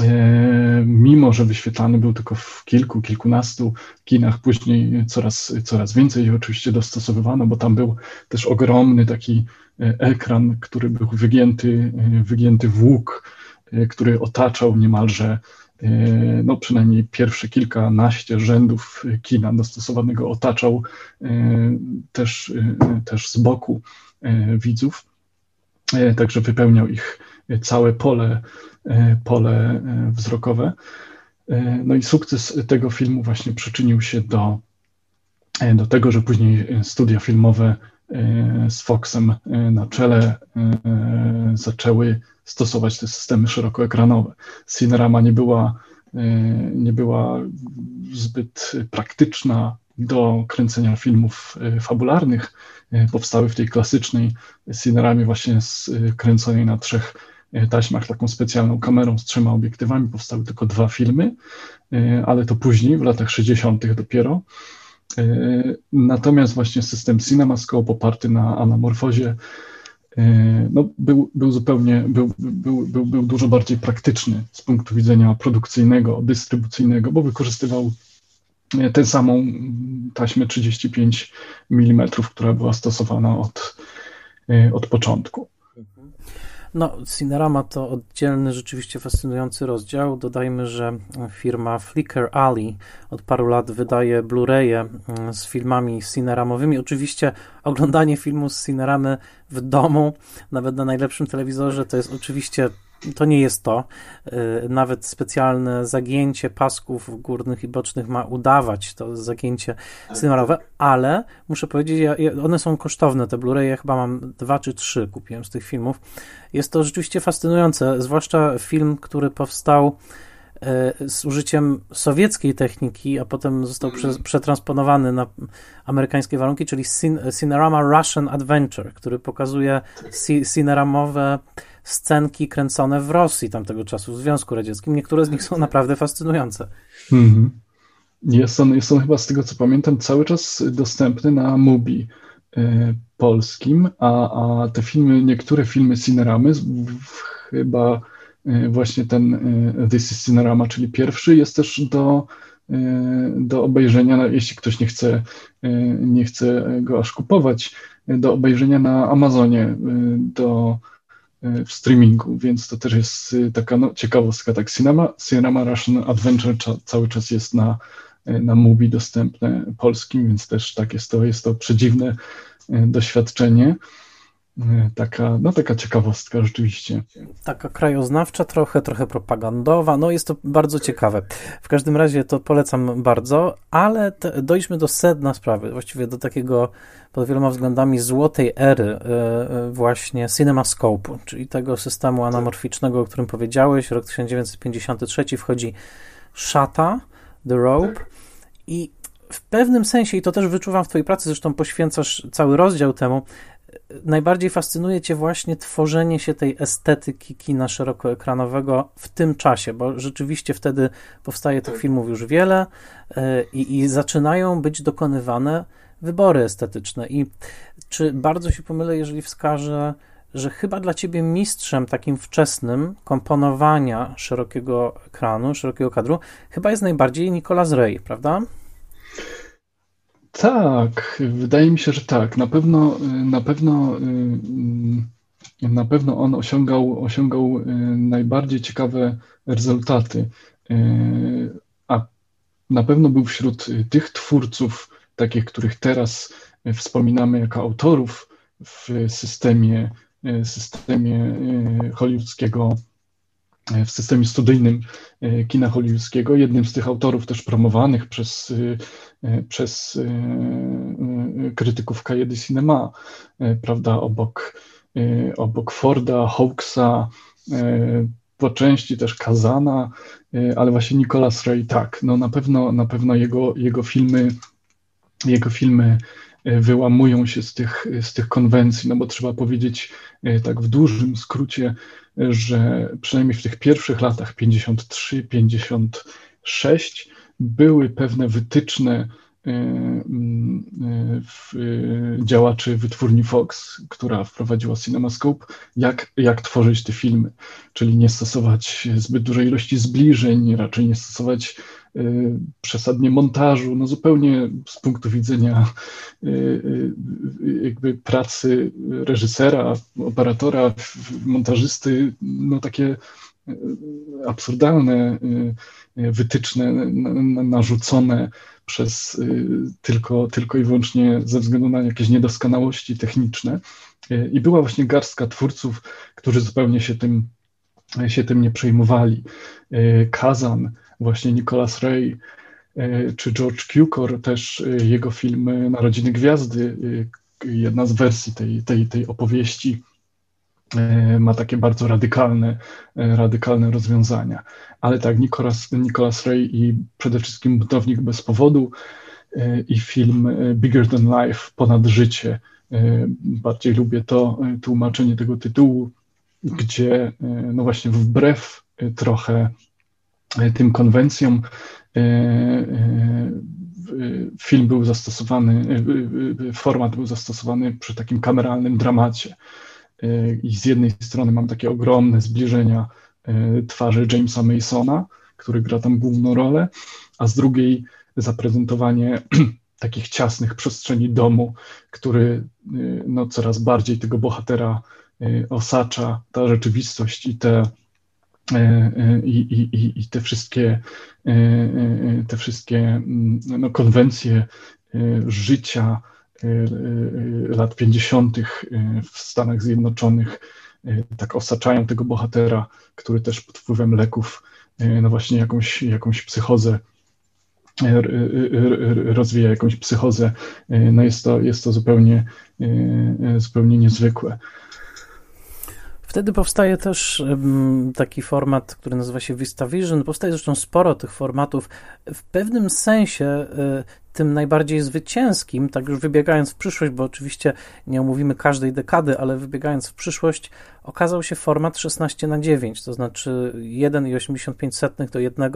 E, mimo że wyświetlany był tylko w kilku, kilkunastu kinach, później coraz, coraz więcej oczywiście dostosowywano, bo tam był też ogromny taki e, ekran, który był wygięty, e, wygięty w łuk, który otaczał niemalże no przynajmniej pierwsze kilkanaście rzędów kina dostosowanego otaczał też, też z boku widzów, także wypełniał ich całe pole E, pole e, wzrokowe. E, no i sukces tego filmu właśnie przyczynił się do, do tego, że później studia filmowe z Foxem na czele zaczęły stosować te systemy szerokoekranowe. Cinerama nie była, nie była zbyt praktyczna do kręcenia filmów fabularnych. Powstały w tej klasycznej Cineramie właśnie kręconej na trzech E, taśmach taką specjalną kamerą z trzema obiektywami. Powstały tylko dwa filmy, e, ale to później, w latach 60. dopiero. E, natomiast właśnie system CinemaScope oparty na anamorfozie no, był, był zupełnie, był, był, był, był dużo bardziej praktyczny z punktu widzenia produkcyjnego, dystrybucyjnego, bo wykorzystywał tę samą taśmę 35 mm, która była stosowana od, od początku. No, Cinerama to oddzielny, rzeczywiście fascynujący rozdział. Dodajmy, że firma Flickr Ali od paru lat wydaje Blu-raye mm, z filmami cineramowymi. Oczywiście oglądanie filmu z cineramy w domu, nawet na najlepszym telewizorze, to jest oczywiście to nie jest to. Y, nawet specjalne zagięcie pasków górnych i bocznych ma udawać to zagięcie cynarowe, ale muszę powiedzieć, ja, one są kosztowne, te Blu-ray, ja chyba mam dwa czy trzy kupiłem z tych filmów. Jest to rzeczywiście fascynujące, zwłaszcza film, który powstał y, z użyciem sowieckiej techniki, a potem został prze, przetransponowany na amerykańskie warunki, czyli Cinerama Russian Adventure, który pokazuje cineramowe scenki kręcone w Rosji tamtego czasu, w Związku Radzieckim. Niektóre z nich są naprawdę fascynujące. Mhm. Jest on, jest on chyba z tego co pamiętam cały czas dostępny na Mubi. polskim, a, a te filmy, niektóre filmy Cineramy, chyba właśnie ten This is Cinerama, czyli pierwszy, jest też do, do obejrzenia, jeśli ktoś nie chce, nie chce go aż kupować, do obejrzenia na Amazonie, do w streamingu, więc to też jest taka no, ciekawostka. Tak, Cinema, Cinema Russian Adventure cały czas jest na, na Mubi dostępne polskim, więc też tak jest to, jest to przedziwne e, doświadczenie. E, taka, no taka ciekawostka rzeczywiście. Taka krajoznawcza trochę, trochę propagandowa, no jest to bardzo ciekawe. W każdym razie to polecam bardzo, ale te, dojdźmy do sedna sprawy, właściwie do takiego pod wieloma względami złotej ery e, właśnie CinemaScope, czyli tego systemu anamorficznego, o którym powiedziałeś, rok 1953 wchodzi Szata, The Rope. I w pewnym sensie, i to też wyczuwam w Twojej pracy, zresztą poświęcasz cały rozdział temu, najbardziej fascynuje Cię właśnie tworzenie się tej estetyki kina szerokoekranowego w tym czasie, bo rzeczywiście wtedy powstaje tych filmów już wiele e, i, i zaczynają być dokonywane wybory estetyczne. I czy bardzo się pomylę, jeżeli wskażę, że chyba dla ciebie mistrzem takim wczesnym komponowania szerokiego ekranu, szerokiego kadru, chyba jest najbardziej Nicolas Ray, prawda? Tak, wydaje mi się, że tak. Na pewno, na pewno, na pewno on osiągał, osiągał najbardziej ciekawe rezultaty. A na pewno był wśród tych twórców, takich, których teraz wspominamy jako autorów w systemie, systemie hollywoodzkiego w systemie studyjnym e, kina hollywoodzkiego. Jednym z tych autorów też promowanych przez, e, przez e, krytyków Kajedy Cinema, prawda, obok, obok Forda, Hawksa, po części też Kazana, ale właśnie Nicolas Ray, tak, no na pewno, na pewno jego, jego filmy, jego filmy wyłamują się z tych, z tych konwencji, no bo trzeba powiedzieć tak w dużym skrócie, że przynajmniej w tych pierwszych latach 53-56 były pewne wytyczne e, mm, e, e, działaczy wytwórni Fox, która wprowadziła CinemaScope, jak, jak tworzyć te filmy, czyli nie stosować zbyt dużej ilości zbliżeń, raczej nie stosować przesadnie montażu, no zupełnie z punktu widzenia y, y, jakby pracy reżysera, operatora, montażysty, no takie absurdalne wytyczne narzucone przez tylko, tylko i wyłącznie ze względu na jakieś niedoskonałości techniczne. I była właśnie garstka twórców, którzy zupełnie się tym, się tym nie przejmowali. Kazan, właśnie Nicholas Ray e, czy George Cukor, też e, jego film Narodziny Gwiazdy, e, jedna z wersji tej, tej, tej opowieści ma takie bardzo radykalne, radykalne rozwiązania. Ale tak, Nicholas, Nicholas Ray i przede wszystkim Budownik bez powodu i film Bigger Than Life, Ponad życie. Bardziej lubię to tłumaczenie tego tytułu, gdzie no właśnie wbrew trochę E, tym konwencjom e, e, film był zastosowany, format był zastosowany przy takim kameralnym dramacie. I z jednej strony mam takie ogromne zbliżenia twarzy Jamesa Masona, który gra tam główną rolę, a z drugiej zaprezentowanie takich ciasnych przestrzeni domu, który no, coraz bardziej tego bohatera osacza, ta rzeczywistość i te E, e, i, i, i te wszystkie, e, te wszystkie mm, no, konwencje życia lat 50. w Stanach Zjednoczonych tak osaczają tego bohatera, który też pod wpływem leków no właśnie jakąś, jakąś psychozę rozwija jakąś psychozę. No jest to, jest to zupełnie, zupełnie niezwykłe. Wtedy powstaje też taki format, który nazywa się VistaVision. Powstaje zresztą sporo tych formatów. W pewnym sensie e, tym najbardziej zwycięskim, tak już wybiegając w przyszłość, bo oczywiście nie omówimy każdej dekady, ale wybiegając w przyszłość, okazał się format 16 na 9, to znaczy 1,85 do 1,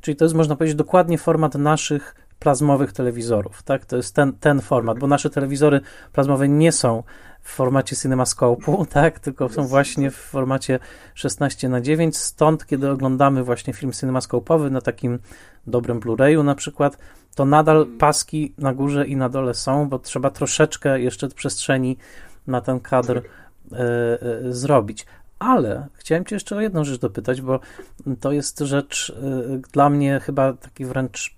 czyli to jest można powiedzieć dokładnie format naszych plazmowych telewizorów, tak? To jest ten, ten format, bo nasze telewizory plazmowe nie są w formacie CinemaScope'u, tak? Tylko są właśnie w formacie 16 na 9 stąd kiedy oglądamy właśnie film CinemaScope'owy na takim dobrym Blu-rayu na przykład, to nadal paski na górze i na dole są, bo trzeba troszeczkę jeszcze przestrzeni na ten kadr y, y, zrobić. Ale chciałem Cię jeszcze o jedną rzecz dopytać, bo to jest rzecz y, dla mnie chyba taki wręcz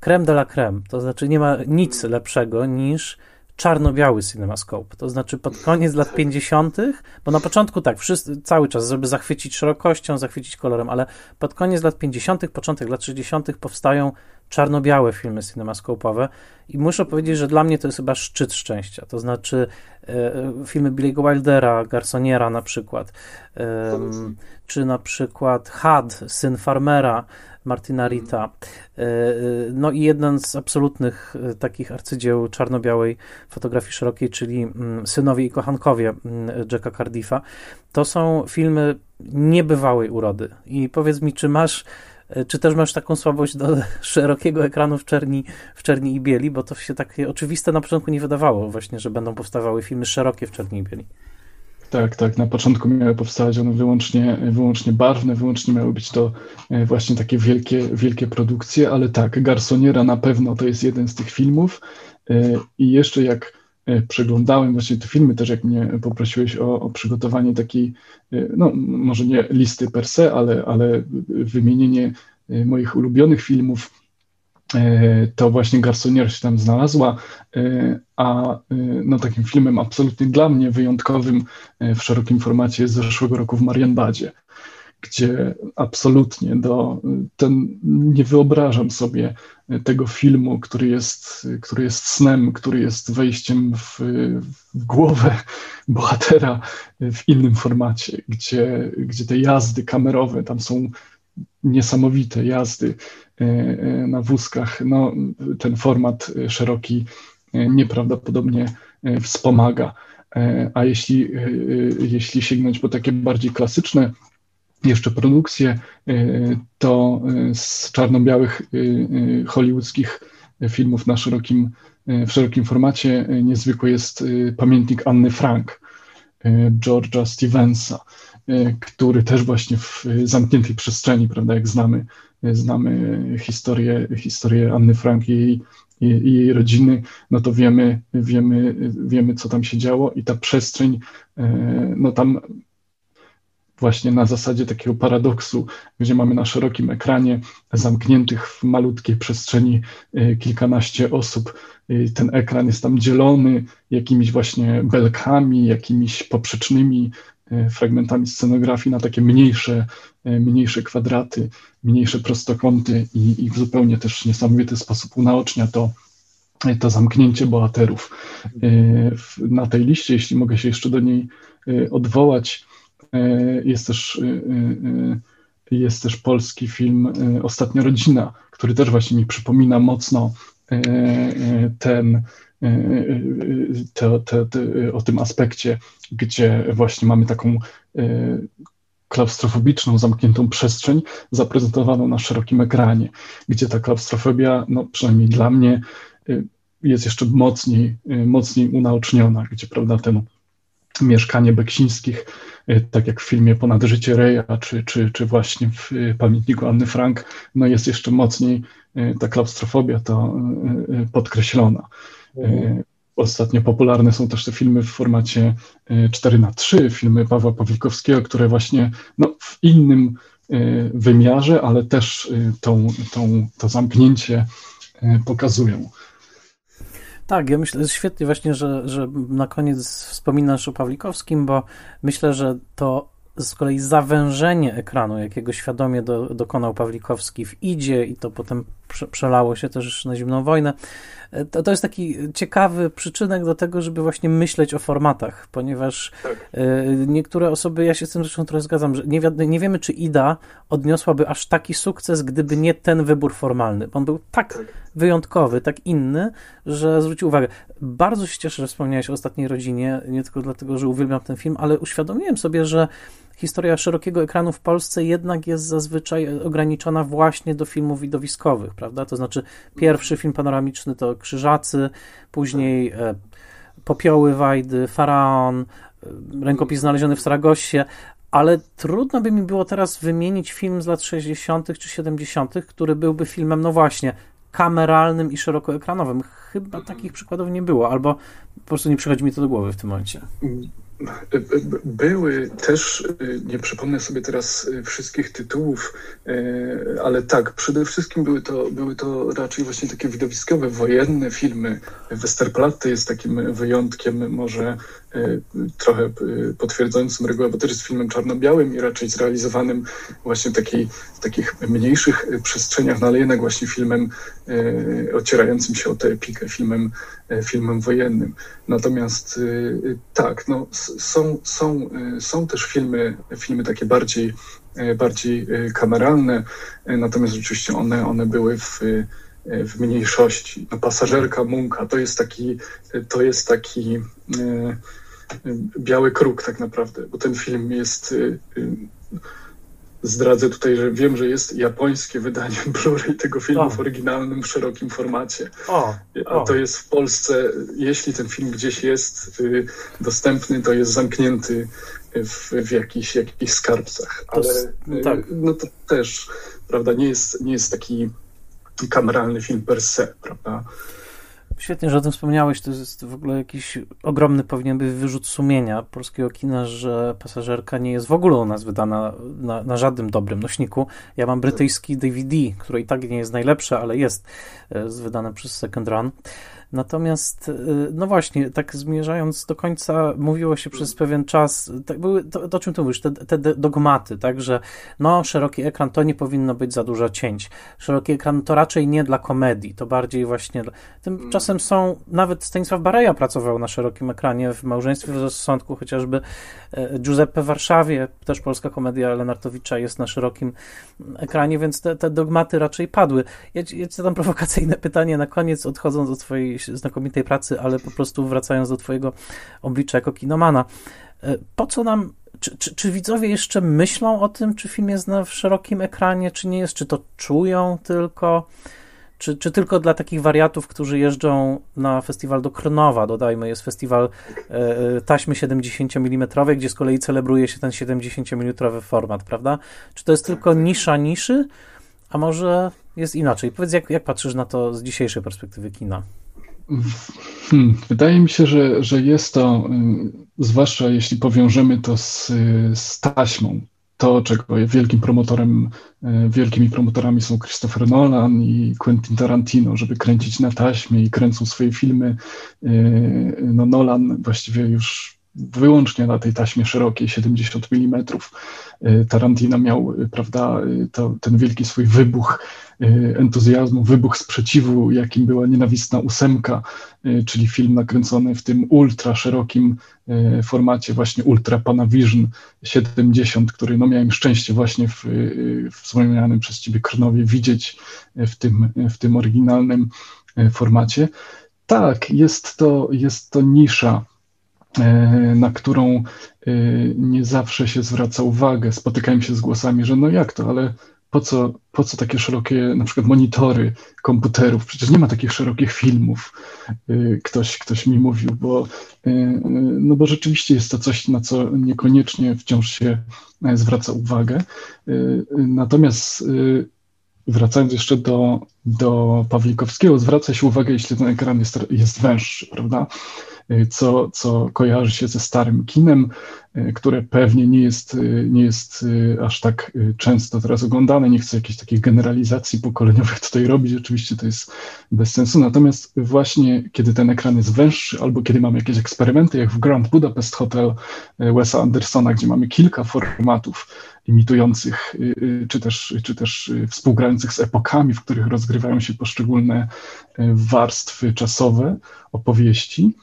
creme de la creme. To znaczy nie ma nic lepszego niż czarno-biały CinemaScope. To znaczy pod koniec lat 50., bo na początku tak, wszyscy, cały czas, żeby zachwycić szerokością, zachwycić kolorem, ale pod koniec lat 50., początek lat 60. powstają czarno-białe filmy cinemascopowe i muszę powiedzieć, że dla mnie to jest chyba szczyt szczęścia. To znaczy e, filmy Billy'ego Wildera, Garsoniera na przykład, e, czy na przykład Had, syn farmera, Martina Rita. E, e, no i jeden z absolutnych e, takich arcydzieł czarno-białej fotografii szerokiej, czyli mm, Synowie i kochankowie mm, Jacka Cardiffa. To są filmy niebywałej urody. I powiedz mi, czy masz czy też masz taką słabość do szerokiego ekranu w czerni, w czerni i bieli, bo to się takie oczywiste na początku nie wydawało właśnie, że będą powstawały filmy szerokie w czerni i bieli. Tak, tak. Na początku miały powstawać one wyłącznie, wyłącznie barwne, wyłącznie miały być to e, właśnie takie wielkie, wielkie produkcje, ale tak, Garsoniera na pewno to jest jeden z tych filmów. E, I jeszcze jak e, przeglądałem właśnie te filmy, też jak mnie poprosiłeś o, o przygotowanie takiej, no może nie listy per se, ale, ale wymienienie moich ulubionych filmów, E, to właśnie Garsonier się tam znalazła, e, a e, no, takim filmem absolutnie dla mnie wyjątkowym w szerokim formacie z zeszłego roku w Marienbadzie, gdzie absolutnie do, ten, nie wyobrażam sobie tego filmu, który jest, który jest snem, który jest wejściem w, w głowę bohatera w innym formacie, gdzie, gdzie te jazdy kamerowe tam są niesamowite jazdy e, e, na wózkach. No, ten format szeroki e, nieprawdopodobnie wspomaga. A jeśli, jeśli sięgnąć po takie bardziej klasyczne jeszcze produkcje, to z czarno-białych hollywoodzkich filmów na szerokim, w szerokim formacie niezwykły jest pamiętnik Anny Frank George'a Stevensa. Który też właśnie w zamkniętej przestrzeni, prawda, jak znamy, znamy historię, historię Anny Frank i jej, i jej rodziny, no to wiemy, wiemy, wiemy, co tam się działo i ta przestrzeń, no tam właśnie na zasadzie takiego paradoksu, gdzie mamy na szerokim ekranie zamkniętych w malutkiej przestrzeni e, kilkanaście osób. Ten ekran jest tam dzielony jakimiś właśnie belkami, jakimiś poprzecznymi E, fragmentami scenografii na takie mniejsze, mniejsze kwadraty, mniejsze prostokąty i, i w zupełnie też niesamowity sposób unaocznia to, to zamknięcie bohaterów. Na tej liście, jeśli mogę się jeszcze do niej odwołać, jest też, jest też polski film Ostatnia Rodzina, który też właśnie mi przypomina mocno ten, to, to, to, o tym aspekcie, gdzie właśnie mamy taką e, klaustrofobiczną, zamkniętą przestrzeń zaprezentowaną na szerokim ekranie, gdzie ta klaustrofobia, no przynajmniej dla mnie, e, jest jeszcze mocniej, e, mocniej unaoczniona, gdzie prawda ten mieszkanie Beksińskich, tak jak w filmie Ponad życie Reja, czy, czy, czy właśnie w pamiętniku Anny Frank, no jest jeszcze mocniej ta klaustrofobia to podkreślona. Mhm. Ostatnio popularne są też te filmy w formacie 4 e, na 3 filmy Pawła Pawlikowskiego, które właśnie no, w innym wymiarze, ale też tą, tą, to zamknięcie pokazują. Tak, ja myślę, że świetnie właśnie, że, że na koniec wspominasz o Pawlikowskim, bo myślę, że to z kolei zawężenie ekranu, jakiego świadomie do, dokonał Pawlikowski w Idzie i to potem przelało się też na zimną wojnę, to, to jest taki ciekawy przyczynek do tego, żeby właśnie myśleć o formatach, ponieważ tak. E, niektóre osoby, ja się z tym zresztą trochę zgadzam, że nie, wi nie wiemy, czy Ida odniosłaby aż taki sukces, gdyby nie ten wybór formalny. On był tak, tak, wyjątkowy, tak inny, że zwrócił uwagę. Bardzo się cieszę, że wspomniałeś o ostatniej rodzinie, nie tylko dlatego, że uwielbiam ten film, ale uświadomiłem sobie, że historia szerokiego ekranu w Polsce jednak jest zazwyczaj ograniczona właśnie do filmów widowiskowych, prawda? To znaczy pierwszy film panoramiczny to Krzyżacy, później e, Popioły Wajdy, Faraon, e, Rękopis znaleziony w Saragosie, ale trudno by mi było teraz wymienić film z lat 60. czy 70., który byłby filmem, no właśnie, kameralnym i szerokoekranowym. Chyba takich przykładów nie było, albo po prostu nie przychodzi mi to do głowy w tym momencie. Były też, nie przypomnę sobie teraz wszystkich tytułów, ale tak, przede wszystkim były to, były to raczej właśnie takie widowiskowe, wojenne filmy. Westerplatte jest takim wyjątkiem może trochę e, potwierdzającym regułę, bo też jest filmem czarno-białym i raczej zrealizowanym właśnie w, takiej, w takich mniejszych e, przestrzeniach, no ale jednak właśnie filmem ocierającym się o tę epikę, filmem, filmem wojennym. Natomiast tak, no, są, są, są też filmy, filmy takie bardziej, bardziej kameralne, natomiast rzeczywiście one, one były w w mniejszości. No, pasażerka Munka to jest taki, to jest taki biały kruk tak naprawdę, bo ten film jest y, y, zdradzę tutaj, że wiem, że jest japońskie wydanie Blu-ray tego filmu o. w oryginalnym, w szerokim formacie. O. A to jest w Polsce, jeśli ten film gdzieś jest y, dostępny, to jest zamknięty w, w jakichś, jakichś skarbcach. Ale to, tak. no to też, prawda, nie jest, nie jest taki kameralny film per se, prawda? Świetnie, że o tym wspomniałeś. To jest w ogóle jakiś ogromny powinien być wyrzut sumienia polskiego kina, że pasażerka nie jest w ogóle u nas wydana na, na żadnym dobrym nośniku. Ja mam brytyjski DVD, który i tak nie jest najlepsze, ale jest, jest wydane przez Second Run. Natomiast, y, no właśnie, tak zmierzając do końca, mówiło się przez pewien czas, tak były, to, to o czym ty mówisz, te, te dogmaty, tak, że no, szeroki ekran to nie powinno być za dużo cięć. Szeroki ekran to raczej nie dla komedii, to bardziej właśnie. Tymczasem są, nawet Stanisław Bareja pracował na szerokim ekranie w małżeństwie w rozsądku, chociażby e, Giuseppe w Warszawie, też polska komedia Lenartowicza jest na szerokim ekranie, więc te, te dogmaty raczej padły. Ja, ja ci zadam prowokacyjne pytanie na koniec, odchodząc od twojej znakomitej pracy, ale po prostu wracając do Twojego oblicza jako kinomana. E, po co nam, czy, czy, czy, widzowie jeszcze myślą o tym, czy film jest na w szerokim ekranie, czy nie jest, czy to czują tylko, czy, czy tylko dla takich wariatów, którzy jeżdżą na festiwal do Krnowa, dodajmy, jest festiwal e, e taśmy 70 mm, gdzie z kolei celebruje się ten 70 mm format, prawda? Czy to jest tylko nisza niszy, a może jest inaczej? Powiedz, jak, jak patrzysz na to z dzisiejszej perspektywy kina? Hmm, wydaje mi się, że, że jest to, y, zwłaszcza jeśli powiążemy to z, z taśmą, to, czego wielkim promotorem, y, wielkimi promotorami są Christopher Nolan i Quentin Tarantino, żeby kręcić na taśmie i kręcą swoje filmy. Y, no Nolan właściwie już wyłącznie na tej taśmie szerokiej, 70 mm. Tarantino miał, prawda, to, ten wielki swój wybuch Y, entuzjazmu, wybuch sprzeciwu, jakim była nienawistna ósemka, y, czyli film nakręcony w tym ultra szerokim y, formacie, właśnie Ultra Panavision 70, który no miałem szczęście właśnie w, w wspomnianym przez ciebie Krnowie widzieć w tym, w tym oryginalnym formacie. Tak, jest to, jest to nisza, na którą nie zawsze się zwraca uwagę. Spotykałem się z głosami, że no jak to, ale po co, po co takie szerokie na przykład monitory komputerów? Przecież nie ma takich szerokich filmów. Y, ktoś, ktoś mi mówił, bo, no bo rzeczywiście jest to coś, na co niekoniecznie wciąż się e, zwraca uwagę. Natomiast wracając jeszcze do, do Pawlikowskiego, zwraca się uwagę, jeśli ten ekran jest, jest węższy, prawda? Y, co, co kojarzy się ze starym kinem, y, które pewnie nie jest, y, nie jest aż tak często teraz oglądane. Nie chcę jakiejś takiej generalizacji pokoleniowych tutaj robić, oczywiście to jest bez sensu. Natomiast właśnie kiedy ten ekran jest węższy, albo kiedy mamy jakieś eksperymenty, jak w Grand Budapest Hotel Wesa Andersona, gdzie mamy kilka formatów imitujących, czy też, czy też współgrających z epokami, w których rozgrywają się poszczególne warstwy czasowe opowieści,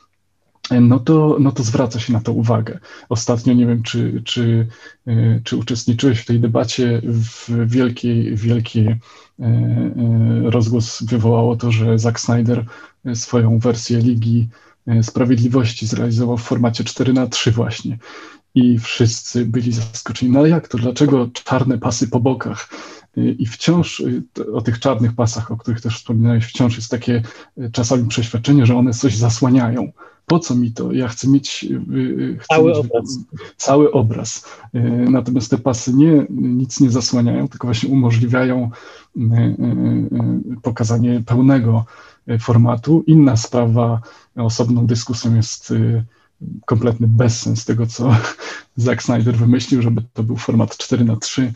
no to, no to zwraca się na to uwagę. Ostatnio nie wiem, czy, czy, e, czy uczestniczyłeś w tej debacie w wielkiej, wielkiej e, e, rozgłos wywołało to, że Zack Snyder swoją wersję Ligi Sprawiedliwości zrealizował w formacie 4 na 3 właśnie. i wszyscy byli zaskoczeni. No ale jak to? Dlaczego czarne pasy po bokach? I wciąż y, o tych czarnych pasach, o których też wspominałeś, wciąż jest takie y, czasami przeświadczenie, że one coś zasłaniają. Po co mi to? Ja chcę mieć, y, chcę cały, mieć obraz. cały obraz. Natomiast te pasy nie, nic nie zasłaniają, tylko właśnie umożliwiają pokazanie pełnego formatu. Inna sprawa, osobną dyskusją jest kompletny bezsens tego, co Zack Snyder wymyślił, żeby to był format 4 na 3 Y,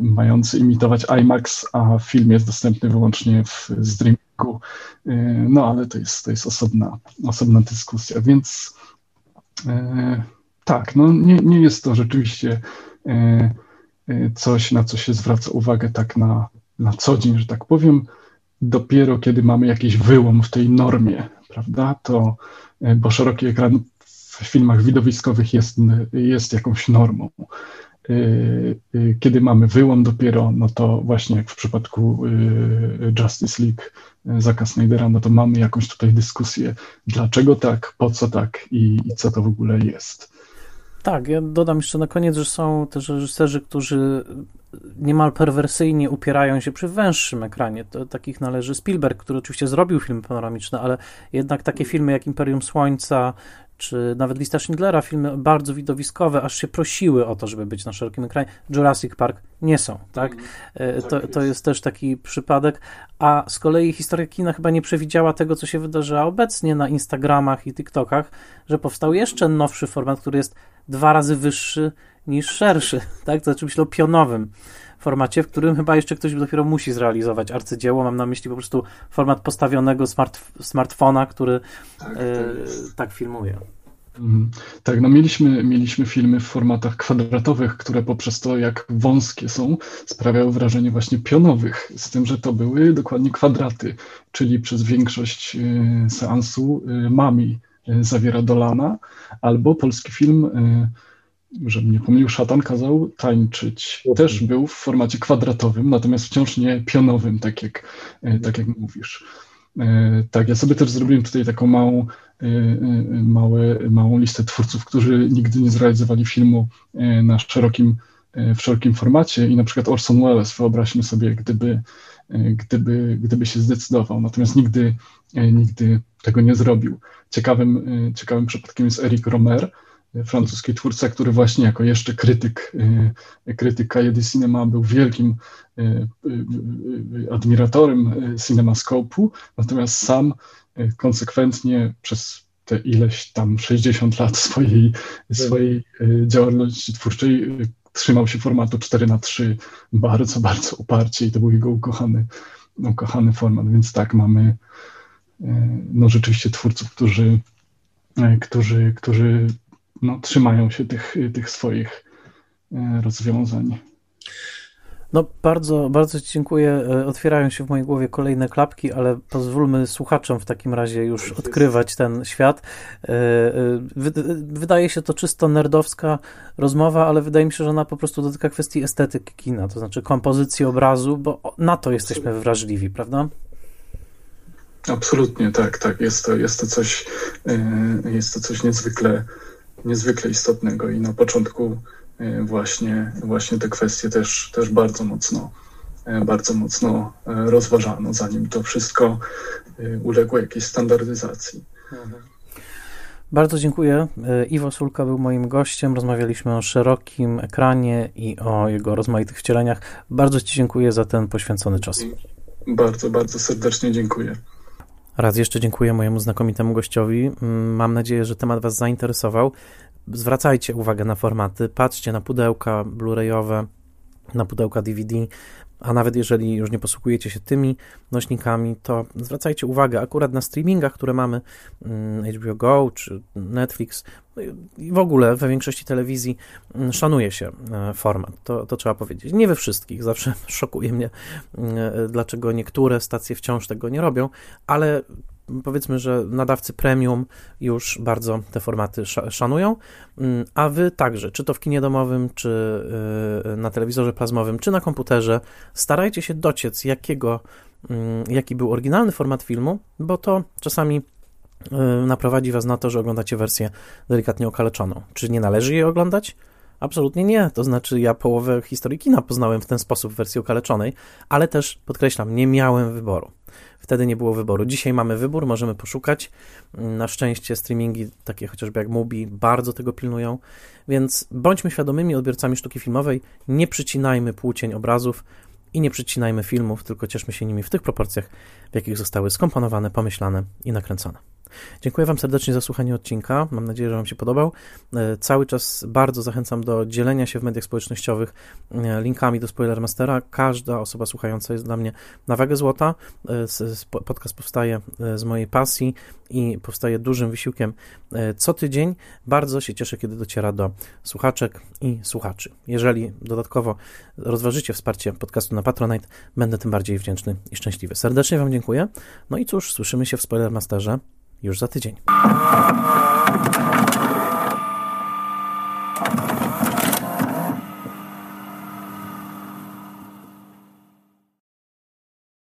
mający imitować IMAX, a film jest dostępny wyłącznie w streamingu. Y, no ale to jest, to jest osobna, osobna dyskusja, więc y, tak, no nie, nie jest to rzeczywiście coś, na co się zwraca uwagę tak na, na co dzień, że tak powiem. Dopiero kiedy mamy jakiś wyłom w tej normie, prawda, to, bo szeroki ekran w filmach widowiskowych jest, jest jakąś normą. Y, y, kiedy mamy wyłom dopiero, no to właśnie jak w przypadku y, Justice League Zaka Snydera, no to mamy jakąś tutaj dyskusję, dlaczego tak, po co tak i, i co to w ogóle jest. Tak, ja dodam jeszcze na koniec, że są też reżyserzy, którzy niemal perwersyjnie upierają się przy węższym ekranie. To, takich należy Spielberg, który oczywiście zrobił filmy panoramiczne, ale jednak takie filmy jak Imperium Słońca, czy nawet lista Schindlera, filmy bardzo widowiskowe, aż się prosiły o to, żeby być na szerokim ekranie. Jurassic Park nie są, tak? Mhm. E, to, tak to jest też taki przypadek. A z kolei historia kina chyba nie przewidziała tego, co się wydarzyła obecnie na Instagramach i TikTokach, że powstał jeszcze nowszy format, który jest dwa razy wyższy niż szerszy, tak? To znaczy myślę o pionowym formacie, w którym chyba jeszcze ktoś dopiero musi zrealizować arcydzieło. Mam na myśli po prostu format postawionego smart, smartfona, który tak, e, tak filmuje. Mhm. Tak, no mieliśmy, mieliśmy filmy w formatach kwadratowych, które poprzez to, jak wąskie są, sprawiały wrażenie właśnie pionowych, z tym, że to były dokładnie kwadraty, czyli przez większość y, seansu y, Mami zawiera Dolana, albo polski film żebym nie pomylił, szatan kazał tańczyć. Też był w formacie kwadratowym, natomiast wciąż nie pionowym, tak jak, e, tak jak mówisz. Tak, ja sobie też zrobiłem tutaj taką małą, małe, małą listę twórców, którzy nigdy nie zrealizowali filmu na szerokim, w szerokim formacie i na przykład Orson Welles, wyobraźmy sobie, gdyby, gdyby, gdyby się zdecydował, natomiast nigdy, nigdy tego nie zrobił. Ciekawym, ciekawym przypadkiem jest Eric Romer, francuski twórca, który właśnie jako jeszcze krytyk, krytyk Cahiers Cinema był wielkim admiratorem cinemascope'u, natomiast sam konsekwentnie przez te ileś tam 60 lat swojej, swojej działalności twórczej trzymał się formatu 4 na 3 bardzo, bardzo uparcie i to był jego ukochany, ukochany format, więc tak mamy no rzeczywiście twórców, którzy, którzy, którzy no, trzymają się tych, tych swoich e, rozwiązań. No, bardzo, bardzo Ci dziękuję. E, otwierają się w mojej głowie kolejne klapki, ale pozwólmy słuchaczom w takim razie już odkrywać ten świat. E, wydaje się to czysto nerdowska rozmowa, ale wydaje mi się, że ona po prostu dotyka kwestii estetyki kina, to znaczy kompozycji obrazu, bo na to jesteśmy wrażliwi, prawda? Absolutnie, tak, tak. Jest to, jest to coś, jest to coś niezwykle niezwykle istotnego i na początku e, właśnie, właśnie te kwestie też, też bardzo mocno e, bardzo mocno e, rozważano, zanim to wszystko uległo jakiejś standardyzacji. Bardzo dziękuję. Iwo Sulka był moim gościem. Rozmawialiśmy o szerokim ekranie i o jego rozmaitych wcieleniach. Bardzo Ci dziękuję za ten poświęcony czas. Bardzo, bardzo serdecznie dziękuję. Raz jeszcze dziękuję mojemu znakomitemu gościowi. Mm, mam nadzieję, że temat Was zainteresował. Zwracajcie uwagę na formaty, patrzcie na pudełka Blu-rayowe, na pudełka DVD, a nawet jeżeli już nie posługujecie się tymi nośnikami, to zwracajcie uwagę akurat na streamingach, które mamy mm, HBO Go czy Netflix no i w ogóle we większości telewizji mm, szanuje się e, format, to, to trzeba powiedzieć. Nie we wszystkich, zawsze szokuje mnie, e, dlaczego niektóre stacje wciąż tego nie robią, ale powiedzmy, że nadawcy premium już bardzo te formaty szanują, mm, a wy także, czy to w kinie domowym, czy y, na telewizorze plazmowym, czy na komputerze, starajcie się dociec, jakiego, mm, jaki był oryginalny format filmu, bo to czasami naprowadzi was na to, że oglądacie wersję delikatnie okaleczoną. Czy nie należy jej oglądać? Absolutnie nie. To znaczy, ja połowę historii kina poznałem w ten sposób w wersji okaleczonej, ale też podkreślam, nie miałem wyboru. Wtedy nie było wyboru. Dzisiaj mamy wybór, możemy poszukać. Na szczęście streamingi, takie chociażby jak Mubi, bardzo tego pilnują, więc bądźmy świadomymi odbiorcami sztuki filmowej, nie przycinajmy płócień obrazów i nie przycinajmy filmów, tylko cieszmy się nimi w tych proporcjach, w jakich zostały skomponowane, pomyślane i nakręcone. Dziękuję Wam serdecznie za słuchanie odcinka. Mam nadzieję, że Wam się podobał. E, cały czas bardzo zachęcam do dzielenia się w mediach społecznościowych e, linkami do Spoilermastera. Każda osoba słuchająca jest dla mnie na wagę złota. E, podcast powstaje z mojej pasji i powstaje dużym wysiłkiem co tydzień. Bardzo się cieszę, kiedy dociera do słuchaczek i słuchaczy. Jeżeli dodatkowo rozważycie wsparcie podcastu na Patronite, będę tym bardziej wdzięczny i szczęśliwy. Serdecznie Wam dziękuję. No i cóż, słyszymy się w Spoilermasterze już za tydzień.